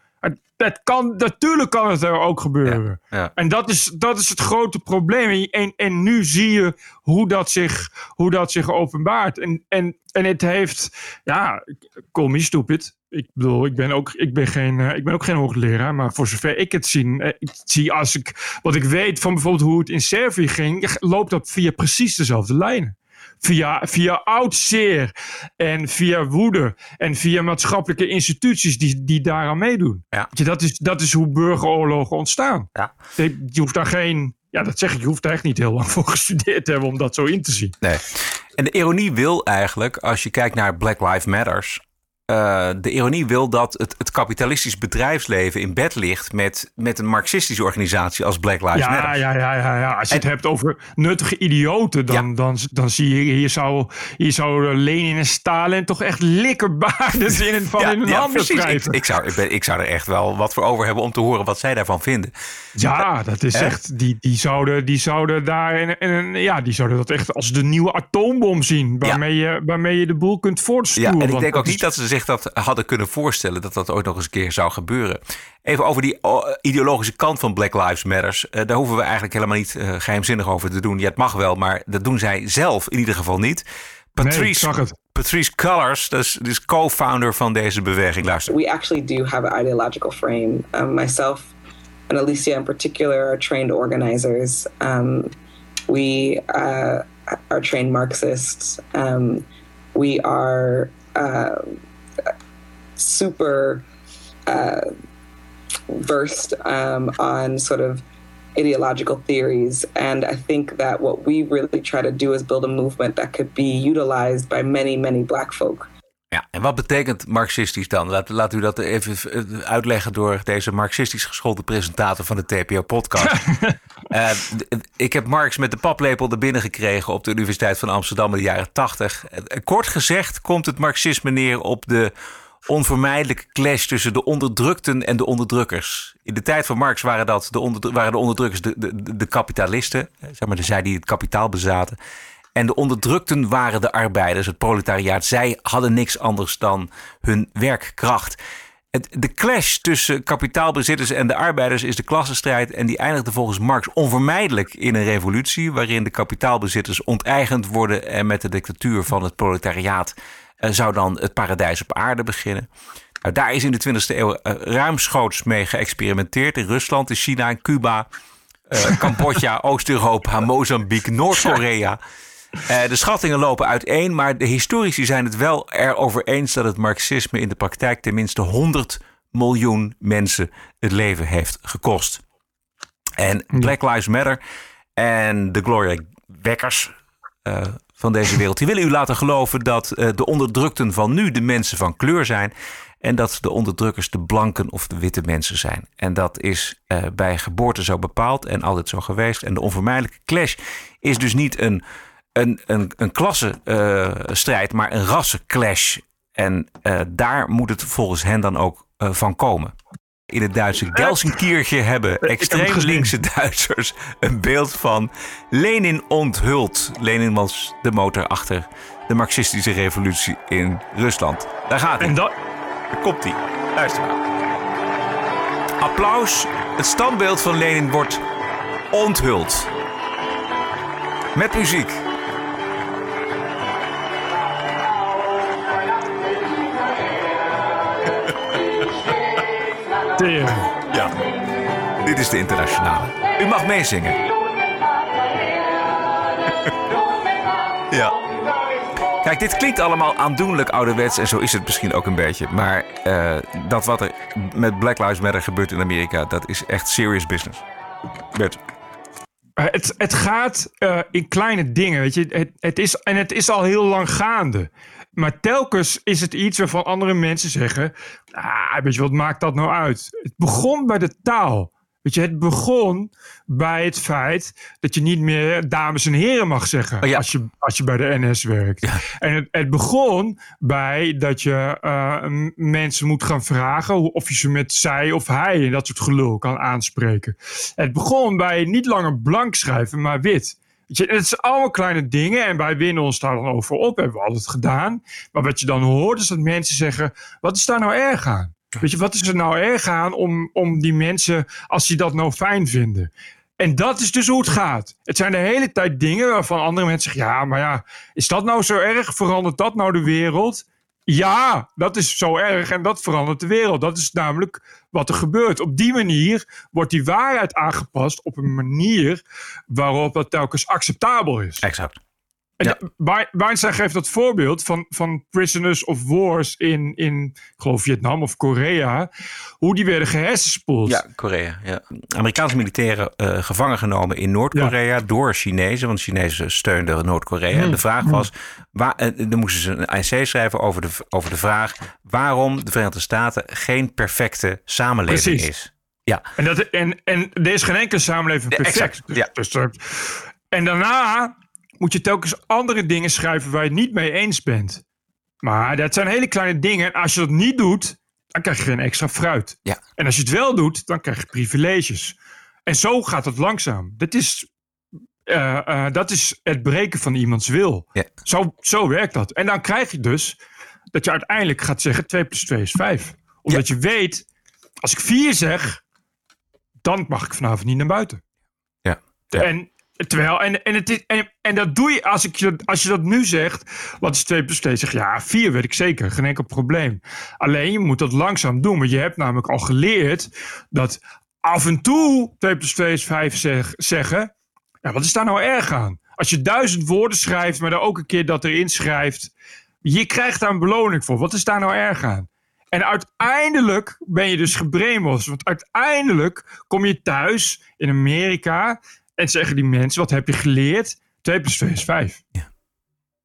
Speaker 2: Dat kan, natuurlijk kan het er ook gebeuren.
Speaker 1: Ja.
Speaker 2: En dat is, dat is het grote probleem. En, en nu zie je hoe dat zich, hoe dat zich openbaart. En, en, en het heeft, ja, call me stupid. Ik bedoel, ik ben ook, ik ben geen, uh, ik ben ook geen hoogleraar. Maar voor zover ik het zie, uh, ik zie als ik, wat ik weet van bijvoorbeeld hoe het in Servië ging, loopt dat via precies dezelfde lijnen via, via oud zeer en via woede en via maatschappelijke instituties die, die daaraan meedoen.
Speaker 1: Ja.
Speaker 2: Dat, is, dat is hoe burgeroorlogen ontstaan.
Speaker 1: Ja.
Speaker 2: Je, je hoeft daar geen, ja dat zeg ik, je hoeft daar echt niet heel lang [LAUGHS] voor gestudeerd te hebben om dat zo in te zien.
Speaker 1: Nee. En de ironie wil eigenlijk, als je kijkt naar Black Lives Matters, uh, de ironie wil dat het, het kapitalistisch bedrijfsleven in bed ligt met, met een marxistische organisatie als Black Lives
Speaker 2: ja,
Speaker 1: Matter.
Speaker 2: Ja, ja, ja, ja. Als je en, het hebt over nuttige idioten, dan, ja. dan, dan zie je hier zou, hier zou Lenin en Stalin toch echt likkerbaardend [LAUGHS] in, van
Speaker 1: ja,
Speaker 2: in hun
Speaker 1: ja,
Speaker 2: handen.
Speaker 1: Ik, ik, zou, ik, ben, ik zou er echt wel wat voor over hebben om te horen wat zij daarvan vinden.
Speaker 2: Ja, dat is echt. Die, die, zouden, die zouden daar. In, in, ja, die zouden dat echt als de nieuwe atoombom zien. Waarmee, je, waarmee je de boel kunt voortsturen.
Speaker 1: Ja, en ik denk ook niet dat ze zich zich dat hadden kunnen voorstellen dat dat ooit nog eens een keer zou gebeuren. Even over die oh, ideologische kant van Black Lives Matters. Eh, daar hoeven we eigenlijk helemaal niet uh, geheimzinnig over te doen. Ja, het mag wel, maar dat doen zij zelf in ieder geval niet. Patrice,
Speaker 2: nee, het.
Speaker 1: Patrice Cullors, dat is, is co-founder van deze beweging. Luister.
Speaker 30: We actually do have an ideological frame. Um, myself and Alicia in particular are trained organizers. Um, we uh, are trained Marxists. Um, we are uh, super uh, versed um, on sort of ideological theories. And I think that what we really try to do is build a movement that could be utilized by many, many black folk.
Speaker 1: Ja, en wat betekent marxistisch dan? Laat, laat u dat even uitleggen door deze marxistisch geschoolde presentator van de TPO-podcast. uh, [LAUGHS] ik heb Marx met de paplepel er binnen gekregen op de Universiteit van Amsterdam in de jaren 80. Kort gezegd komt het marxisme neer op de onvermijdelijke clash tussen de onderdrukten en de onderdrukkers. In de tijd van Marx waren, dat de, onder, waren de onderdrukkers de, de, de kapitalisten, zeg maar de zij die het kapitaal bezaten. En de onderdrukten waren de arbeiders, het proletariaat. Zij hadden niks anders dan hun werkkracht. De clash tussen kapitaalbezitters en de arbeiders is de klassenstrijd. En die eindigde volgens Marx onvermijdelijk in een revolutie. waarin de kapitaalbezitters onteigend worden. en met de dictatuur van het proletariaat zou dan het paradijs op aarde beginnen. Nou, daar is in de 20e eeuw uh, ruimschoots mee geëxperimenteerd. In Rusland, in China, in Cuba, uh, [LAUGHS] Cambodja, Oost-Europa, Mozambique, Noord-Korea. de schattingen lopen uiteen, maar de historici zijn het wel erover eens dat het marxisme in de praktijk tenminste 100 miljoen mensen het leven heeft gekost. En Black Lives Matter en de Gloria Wekkers van deze wereld. Die willen u laten geloven dat uh, de onderdrukten van nu de mensen van kleur zijn. En dat de onderdrukkers de blanken of de witte mensen zijn. En dat is uh, bij geboorte zo bepaald en altijd zo geweest. En de onvermijdelijke clash is dus niet een, een, een, een klassenstrijd, uh, maar een rassenclash. En daar moet het volgens hen dan ook van komen in het Duitse Gelsenkirche hebben extreem linkse Duitsers een beeld van Lenin onthuld. Lenin was de motor achter de marxistische revolutie in Rusland. Daar gaat hij. Daar komt hij. Luister maar. Applaus. Het standbeeld van Lenin wordt onthuld. Met muziek. Ja, dit is de internationale. U mag meezingen. [LAUGHS] ja. Kijk, dit klinkt allemaal aandoenlijk ouderwets en zo is het misschien ook een beetje. Maar uh, dat wat er met Black Lives Matter gebeurt in Amerika, dat is echt serious business. Bert.
Speaker 2: Het, het gaat uh, in kleine dingen, weet je. Het, het is, en het is al heel lang gaande. Maar telkens is het iets waarvan andere mensen zeggen: ah, weet je wat maakt dat nou uit? Het begon bij de taal. Weet je, het begon bij het feit dat je niet meer dames en heren mag zeggen
Speaker 1: oh
Speaker 2: als, je, als je bij de NS werkt. En het, het, begon bij dat je uh, mensen moet gaan vragen of je ze met zij of hij en dat soort gelul kan aanspreken. Het begon bij niet langer blank schrijven, maar wit. Je, het zijn allemaal kleine dingen en wij winnen ons daar dan over op. Hebben we altijd gedaan. Maar wat je dan hoort is dat mensen zeggen: wat is daar nou erg aan? Weet je, wat is er nou erg aan om, om die mensen, als die dat nou fijn vinden? En dat is dus hoe het gaat. Het zijn de hele tijd dingen waarvan andere mensen zeggen: ja, maar ja, is dat nou zo erg? Verandert dat nou de wereld? Ja, dat is zo erg en dat verandert de wereld. Dat is namelijk wat er gebeurt. Op die manier wordt die waarheid aangepast op een manier waarop dat telkens acceptabel is.
Speaker 1: Exact.
Speaker 2: Ja. Weinstein geeft dat voorbeeld van, van prisoners of wars in, in ik geloof Vietnam of Korea. Hoe die werden gehersenspoeld.
Speaker 1: Ja, Korea. Ja. Amerikaanse militairen uh, gevangen genomen in Noord-Korea ja. door Chinezen. Want Chinezen steunden Noord-Korea. En de hmm. vraag was, waar, uh, dan moesten ze een essay schrijven over de, over de vraag... waarom de Verenigde Staten geen perfecte samenleving
Speaker 2: Precies.
Speaker 1: is.
Speaker 2: Ja. En, dat, en, en er is geen enkele samenleving perfect.
Speaker 1: Exact, ja.
Speaker 2: Dus, en daarna moet je telkens andere dingen schrijven waar je het niet mee eens bent. Maar dat zijn hele kleine dingen. En als je dat niet doet, dan krijg je geen extra fruit.
Speaker 1: Ja.
Speaker 2: En als je het wel doet, dan krijg je privileges. En zo gaat het langzaam. Dat is, uh, uh, dat is het breken van iemands wil.
Speaker 1: Ja.
Speaker 2: Zo, zo werkt dat. En dan krijg je dus dat je uiteindelijk gaat zeggen 2 plus 2 is 5. Omdat je weet, als ik 4 zeg, dan mag ik vanavond niet naar buiten.
Speaker 1: Ja.
Speaker 2: En, terwijl, en, en, het en, dat doe je als, ik, je- als je dat nu zegt. Wat is 2 plus 2? Zeg ja, 4 weet ik zeker. Geen enkel probleem. Alleen je moet dat langzaam doen. Want je hebt namelijk al geleerd dat af en toe 2 plus 2 is 5 zeg, zeggen. Ja, wat is daar nou erg aan? Als je duizend woorden schrijft, maar daar ook een keer dat erin schrijft. Je krijgt daar een beloning voor. Wat is daar nou erg aan? En uiteindelijk ben je dus gebrainwashed. Want uiteindelijk kom je thuis in Amerika en zeggen die mensen: wat heb je geleerd? 2 plus 2 is 5.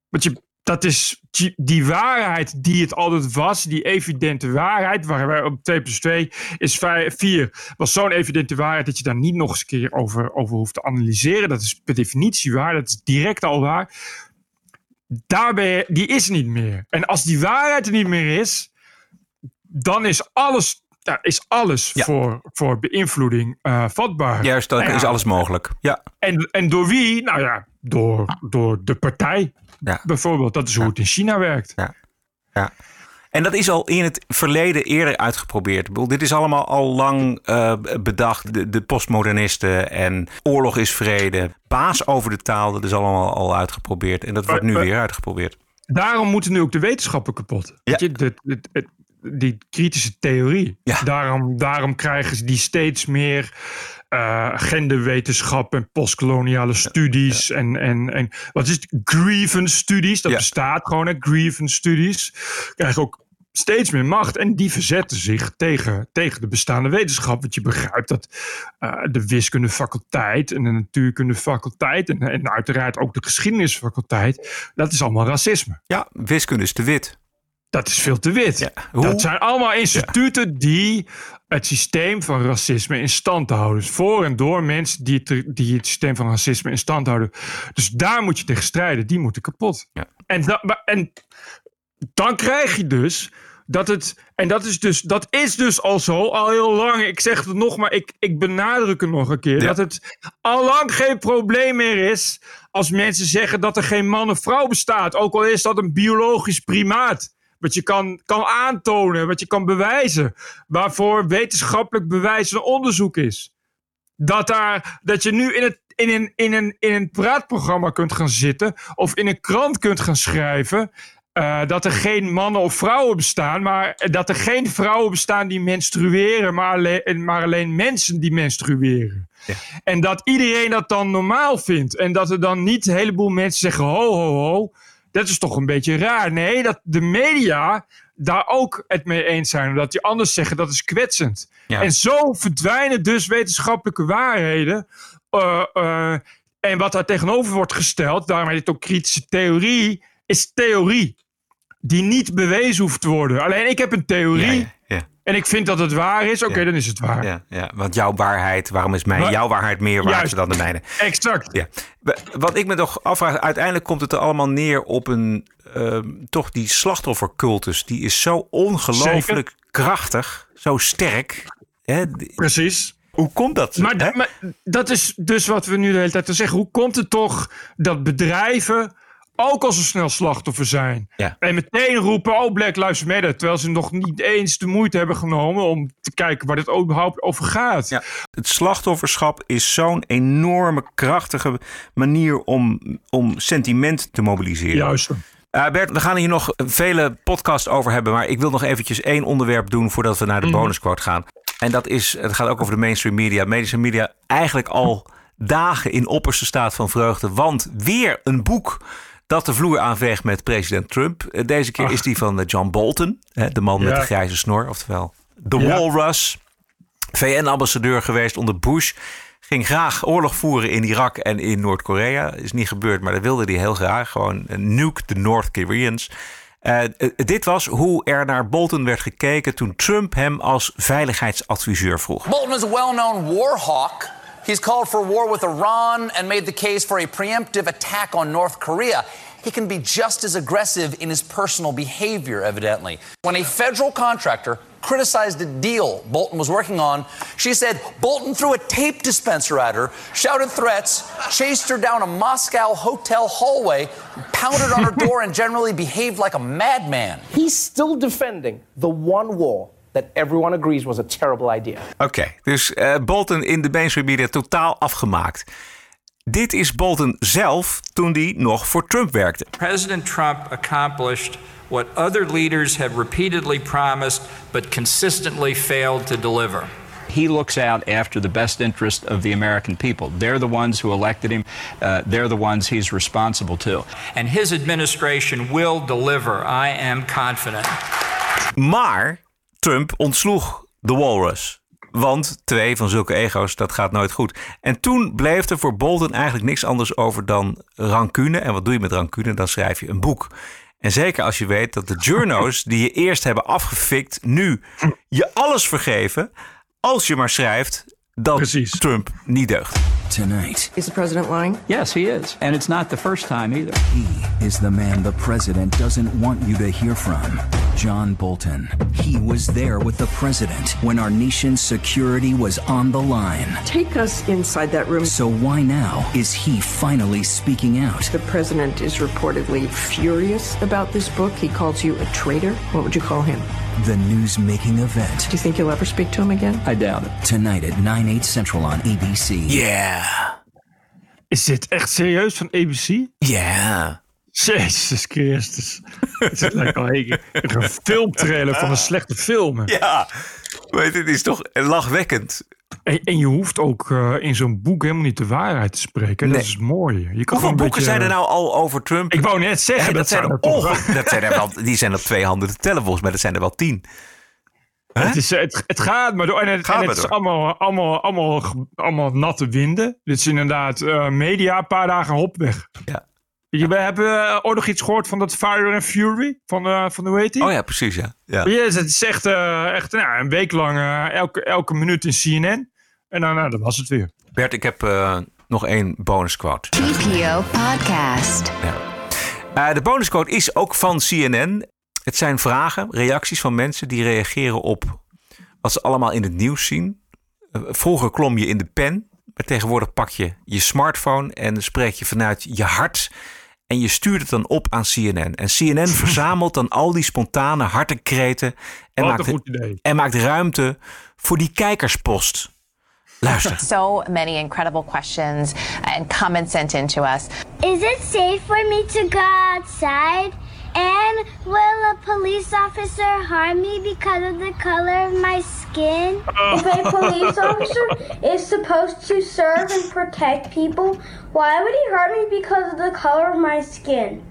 Speaker 2: Want je, dat is die, waarheid die het altijd was, die evidente waarheid, waar wij op 2 plus 2 is 4, was zo'n evidente waarheid dat je daar niet nog eens een keer over, over hoeft te analyseren. Dat is per definitie waar, dat is direct al waar. Daar ben je, die is niet meer. En als die waarheid er niet meer is, dan is alles, ja, is alles voor, voor beïnvloeding eh, vatbaar.
Speaker 1: Juist, dan
Speaker 2: Nou ja,
Speaker 1: is alles mogelijk. Ja.
Speaker 2: En, en door wie? Nou ja, door, door de partij. Bijvoorbeeld, dat is hoe het in China werkt.
Speaker 1: Ja. ja. En dat is al in het verleden eerder uitgeprobeerd. Ik bedoel, dit is allemaal al lang eh, bedacht. De, de postmodernisten en oorlog is vrede. Baas over de taal, dat is allemaal al uitgeprobeerd. En dat wordt nu weer uitgeprobeerd.
Speaker 2: Daarom moeten nu ook de wetenschappen kapot. Weet je, de, de- de- die kritische theorie. Daarom, daarom krijgen ze die steeds meer eh genderwetenschap en postkoloniale studies. En, en, en wat is het? Grievance studies. Dat bestaat gewoon, hè? Grievance studies. Krijgen ook steeds meer macht. En die verzetten zich tegen, tegen de bestaande wetenschap. Want je begrijpt dat eh, de wiskundefaculteit en de natuurkundefaculteit. En, en uiteraard ook de geschiedenisfaculteit. Dat is allemaal racisme.
Speaker 1: Ja, wiskunde is te wit.
Speaker 2: Dat is veel te wit. Dat zijn allemaal instituten die het systeem van racisme in stand houden. Dus voor en door mensen die het, die het systeem van racisme in stand houden. Dus daar moet je tegen strijden. Die moeten kapot. En, da- maar- en dan krijg je dus dat het. En dat is dus, dat is dus al zo, al heel lang. Ik zeg het nog maar, ik, ik benadruk het nog een keer. Dat het al lang geen probleem meer is. als mensen zeggen dat er geen man of vrouw bestaat. Ook al is dat een biologisch primaat. Wat je kan, kan aantonen, wat je kan bewijzen. Waarvoor wetenschappelijk bewijs een onderzoek is. Dat, daar, dat je nu in, het, in, een, in, een, in een praatprogramma kunt gaan zitten. of in een krant kunt gaan schrijven. eh, dat er geen mannen of vrouwen bestaan. maar dat er geen vrouwen bestaan die menstrueren. maar alleen, maar alleen mensen die menstrueren. En dat iedereen dat dan normaal vindt. En dat er dan niet een heleboel mensen zeggen: ho, ho, ho. Dat is toch een beetje raar. Nee, dat de media daar ook het mee eens zijn. Omdat die anders zeggen dat is kwetsend.
Speaker 1: Ja.
Speaker 2: En zo verdwijnen dus wetenschappelijke waarheden. Eh, eh, en wat daar tegenover wordt gesteld, daarom heet het ook kritische theorie, is theorie. Die niet bewezen hoeft te worden. Alleen ik heb een theorie.
Speaker 1: Ja.
Speaker 2: En ik vind dat het waar is. Oké, dan is het waar.
Speaker 1: Ja, ja, want jouw waarheid, waarom is mijn,
Speaker 2: Maar-
Speaker 1: jouw waarheid meer waard
Speaker 2: Juist.
Speaker 1: dan de mijne?
Speaker 2: Exact.
Speaker 1: Ja. Wat ik me toch afvraag, uiteindelijk komt het er allemaal neer op een, ehm, toch die slachtoffercultus. Die is zo ongelooflijk krachtig, zo sterk. Hè?
Speaker 2: Precies.
Speaker 1: Hoe komt dat?
Speaker 2: Maar, maar dat is dus wat we nu de hele tijd te zeggen. Hoe komt het toch dat bedrijven ook al zo snel slachtoffer zijn?
Speaker 1: Ja.
Speaker 2: En meteen roepen, oh Black Lives Matter. Terwijl ze nog niet eens de moeite hebben genomen om te kijken waar dit überhaupt over gaat.
Speaker 1: Ja. Het slachtofferschap is zo'n enorme krachtige manier om, om sentiment te mobiliseren.
Speaker 2: Juist.
Speaker 1: Eh, Bert, we gaan hier nog vele podcasts over hebben. Maar ik wil nog eventjes één onderwerp doen voordat we naar de
Speaker 2: Mhm.
Speaker 1: bonusquote gaan. En dat is, het gaat ook over de mainstream media. Medische media eigenlijk al dagen in opperste staat van vreugde. Want weer een boek dat de vloer aanveegt met president Trump. Eh, Deze keer is die van eh, John Bolton. hè, De man met de grijze snor. Oftewel The
Speaker 2: Ja.
Speaker 1: Walrus. VN-ambassadeur geweest onder Bush. Ging graag oorlog voeren in Irak en in Noord-Korea. Is niet gebeurd, maar dat wilde hij heel graag. Gewoon eh, nuke the North Koreans. Dit was hoe er naar Bolton werd gekeken toen Trump hem als veiligheidsadviseur vroeg.
Speaker 31: Bolton is a well known war hawk. He's called for war with Iran and made the case for a preemptive attack on North Korea. He can be just as aggressive in his personal behavior, evidently. When a federal contractor criticized a deal Bolton was working on. She said Bolton threw a tape dispenser at her, shouted threats, chased her down a Moscow hotel hallway, pounded on her door, and generally behaved like a madman.
Speaker 32: He's still defending the one wall that everyone agrees was a terrible idea.
Speaker 1: Oké, dus eh, Bolton in de mainstream media totaal afgemaakt. Dit is Bolton zelf toen hij nog voor Trump werkte.
Speaker 33: President Trump accomplished what other leaders have repeatedly promised but consistently failed to deliver.
Speaker 34: He looks out after the best interest of the American people. They're the ones who elected him. Uh, they're the ones he's responsible to.
Speaker 33: And his administration will deliver. I am confident.
Speaker 1: Maar Trump ontsloeg de Walrus. Want twee van zulke ego's, dat gaat nooit goed. En toen bleef er voor Bolton eigenlijk niks anders over dan rancune. En wat doe je met rancune? Dan schrijf je een boek. En zeker als je weet dat de journo's die je eerst hebben afgefikt, nu je alles vergeven. Als je maar schrijft dat Trump niet deugt.
Speaker 35: Tonight,
Speaker 25: Is the president lying?
Speaker 34: Yes, he is. And it's not the first time either.
Speaker 35: he is the man the president doesn't want you to hear from. John Bolton. He was there with the president when our nation's security was on the line.
Speaker 25: Take us inside that room.
Speaker 35: So why now is he finally speaking out?
Speaker 25: The president is reportedly furious about this book. He calls you a traitor. What would you call him?
Speaker 35: The news-making event.
Speaker 25: Do you think you'll ever speak to him again?
Speaker 34: I doubt it.
Speaker 35: Tonight at 9, 8 central on ABC.
Speaker 1: Yeah.
Speaker 2: Is dit echt serieus van ABC?
Speaker 1: Ja.
Speaker 2: Jezus Christus. Het lijkt al een, een filmtrailer van een slechte film.
Speaker 1: Ja, weet het is toch lachwekkend.
Speaker 2: En, en je hoeft ook eh, in zo'n boek helemaal niet de waarheid te spreken. Dat is mooi. Je kan
Speaker 1: Hoeveel
Speaker 2: gewoon een
Speaker 1: boeken
Speaker 2: beetje-
Speaker 1: zijn er nou al over Trump?
Speaker 2: Ik wou net zeggen, dat, zijn er toch
Speaker 1: onge- dat zijn er wel, Die zijn op twee handen te tellen volgens mij. Dat zijn er wel tien.
Speaker 2: Het, is, het, het gaat maar door. En het,
Speaker 1: Gaat
Speaker 2: en
Speaker 1: maar
Speaker 2: het is allemaal, allemaal, allemaal, allemaal natte winden. Dit is inderdaad eh, media, een paar dagen hop weg.
Speaker 1: Ja.
Speaker 2: Je, we hebben eh, ooit nog iets gehoord van dat Fire and Fury. Van, eh van hoe heet die?
Speaker 1: Oh ja, precies ja. ja.
Speaker 2: Yes, het is echt, eh, echt nou, een week lang elke, elke minuut in CNN. En dan, nou, dat was het weer.
Speaker 1: Bert, ik heb eh, nog één bonusquote.
Speaker 3: TPO Podcast.
Speaker 1: Eh, de bonusquote is ook van CNN. Het zijn vragen, reacties van mensen die reageren op wat ze allemaal in het nieuws zien. Vroeger klom je in de pen, maar tegenwoordig pak je je smartphone en spreek je vanuit je hart. En je stuurt het dan op aan CNN. En CNN [LAUGHS] verzamelt dan al die spontane hartenkreten en maakt, en maakt ruimte voor die kijkerspost. Luister. [LAUGHS]
Speaker 36: So many incredible questions and comments sent in to us.
Speaker 20: Is it safe for me to go outside? And will a police officer harm me because of the color of my skin? If a police [LAUGHS] officer is supposed to serve and protect people, why would he harm me because of the color of my skin?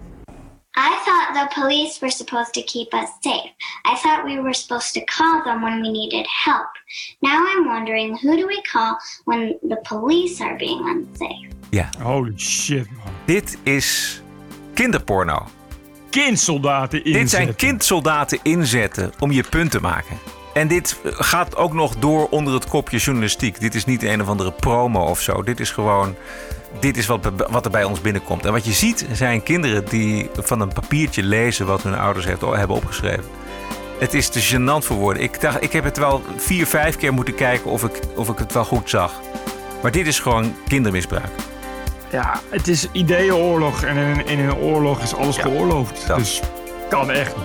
Speaker 20: I thought the police were supposed to keep us safe. I thought we were supposed to call them when we needed help. Now I'm wondering who do we call when the police are being unsafe?
Speaker 1: Ja.
Speaker 2: Holy shit, man.
Speaker 1: Dit is kinderporno.
Speaker 2: Kindsoldaten inzetten.
Speaker 1: Dit zijn kindsoldaten inzetten om je punt te maken. En dit gaat ook nog door onder het kopje journalistiek. Dit is niet een of andere promo of zo. Dit is gewoon. Dit is wat, wat er bij ons binnenkomt. En wat je ziet zijn kinderen die van een papiertje lezen wat hun ouders heeft, hebben opgeschreven. Het is te gênant voor woorden. Ik, dacht, ik heb het wel vier, vijf keer moeten kijken of ik, of ik het wel goed zag. Maar dit is gewoon kindermisbruik.
Speaker 2: Ja, het is ideeënoorlog. En in, in een oorlog is alles geoorloofd. Dus kan echt.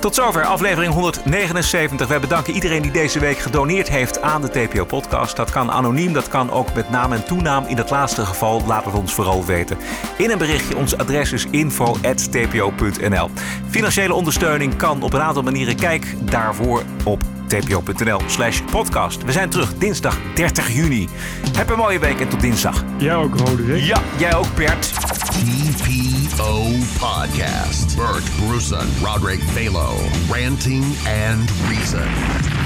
Speaker 1: Tot zover aflevering 179. Wij bedanken iedereen die deze week gedoneerd heeft aan de TPO-podcast. Dat kan anoniem, dat kan ook met naam en toenaam. In het laatste geval laat het ons vooral weten. In een berichtje, ons adres is info.tpo.nl. Financiële ondersteuning kan op een aantal manieren. Kijk daarvoor op tpo.nl slash podcast. We zijn terug dinsdag 30 juni. Heb een mooie week en tot dinsdag.
Speaker 2: Jij ook, Roderick.
Speaker 1: Ja, jij ook, Bert.
Speaker 27: TPO Podcast. Bert Bruson, Roderick Balo, ranting and reason.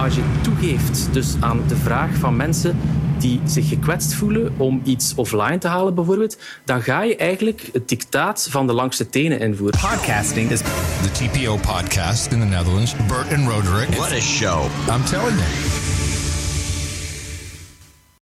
Speaker 37: Als je toegeeft dus aan de vraag van mensen die zich gekwetst voelen om iets offline te halen bijvoorbeeld, dan ga je eigenlijk het dictaat van de langste tenen invoeren.
Speaker 27: Podcasting is the TPO podcast in the Netherlands. Bert and Roderick. What a show. I'm telling you.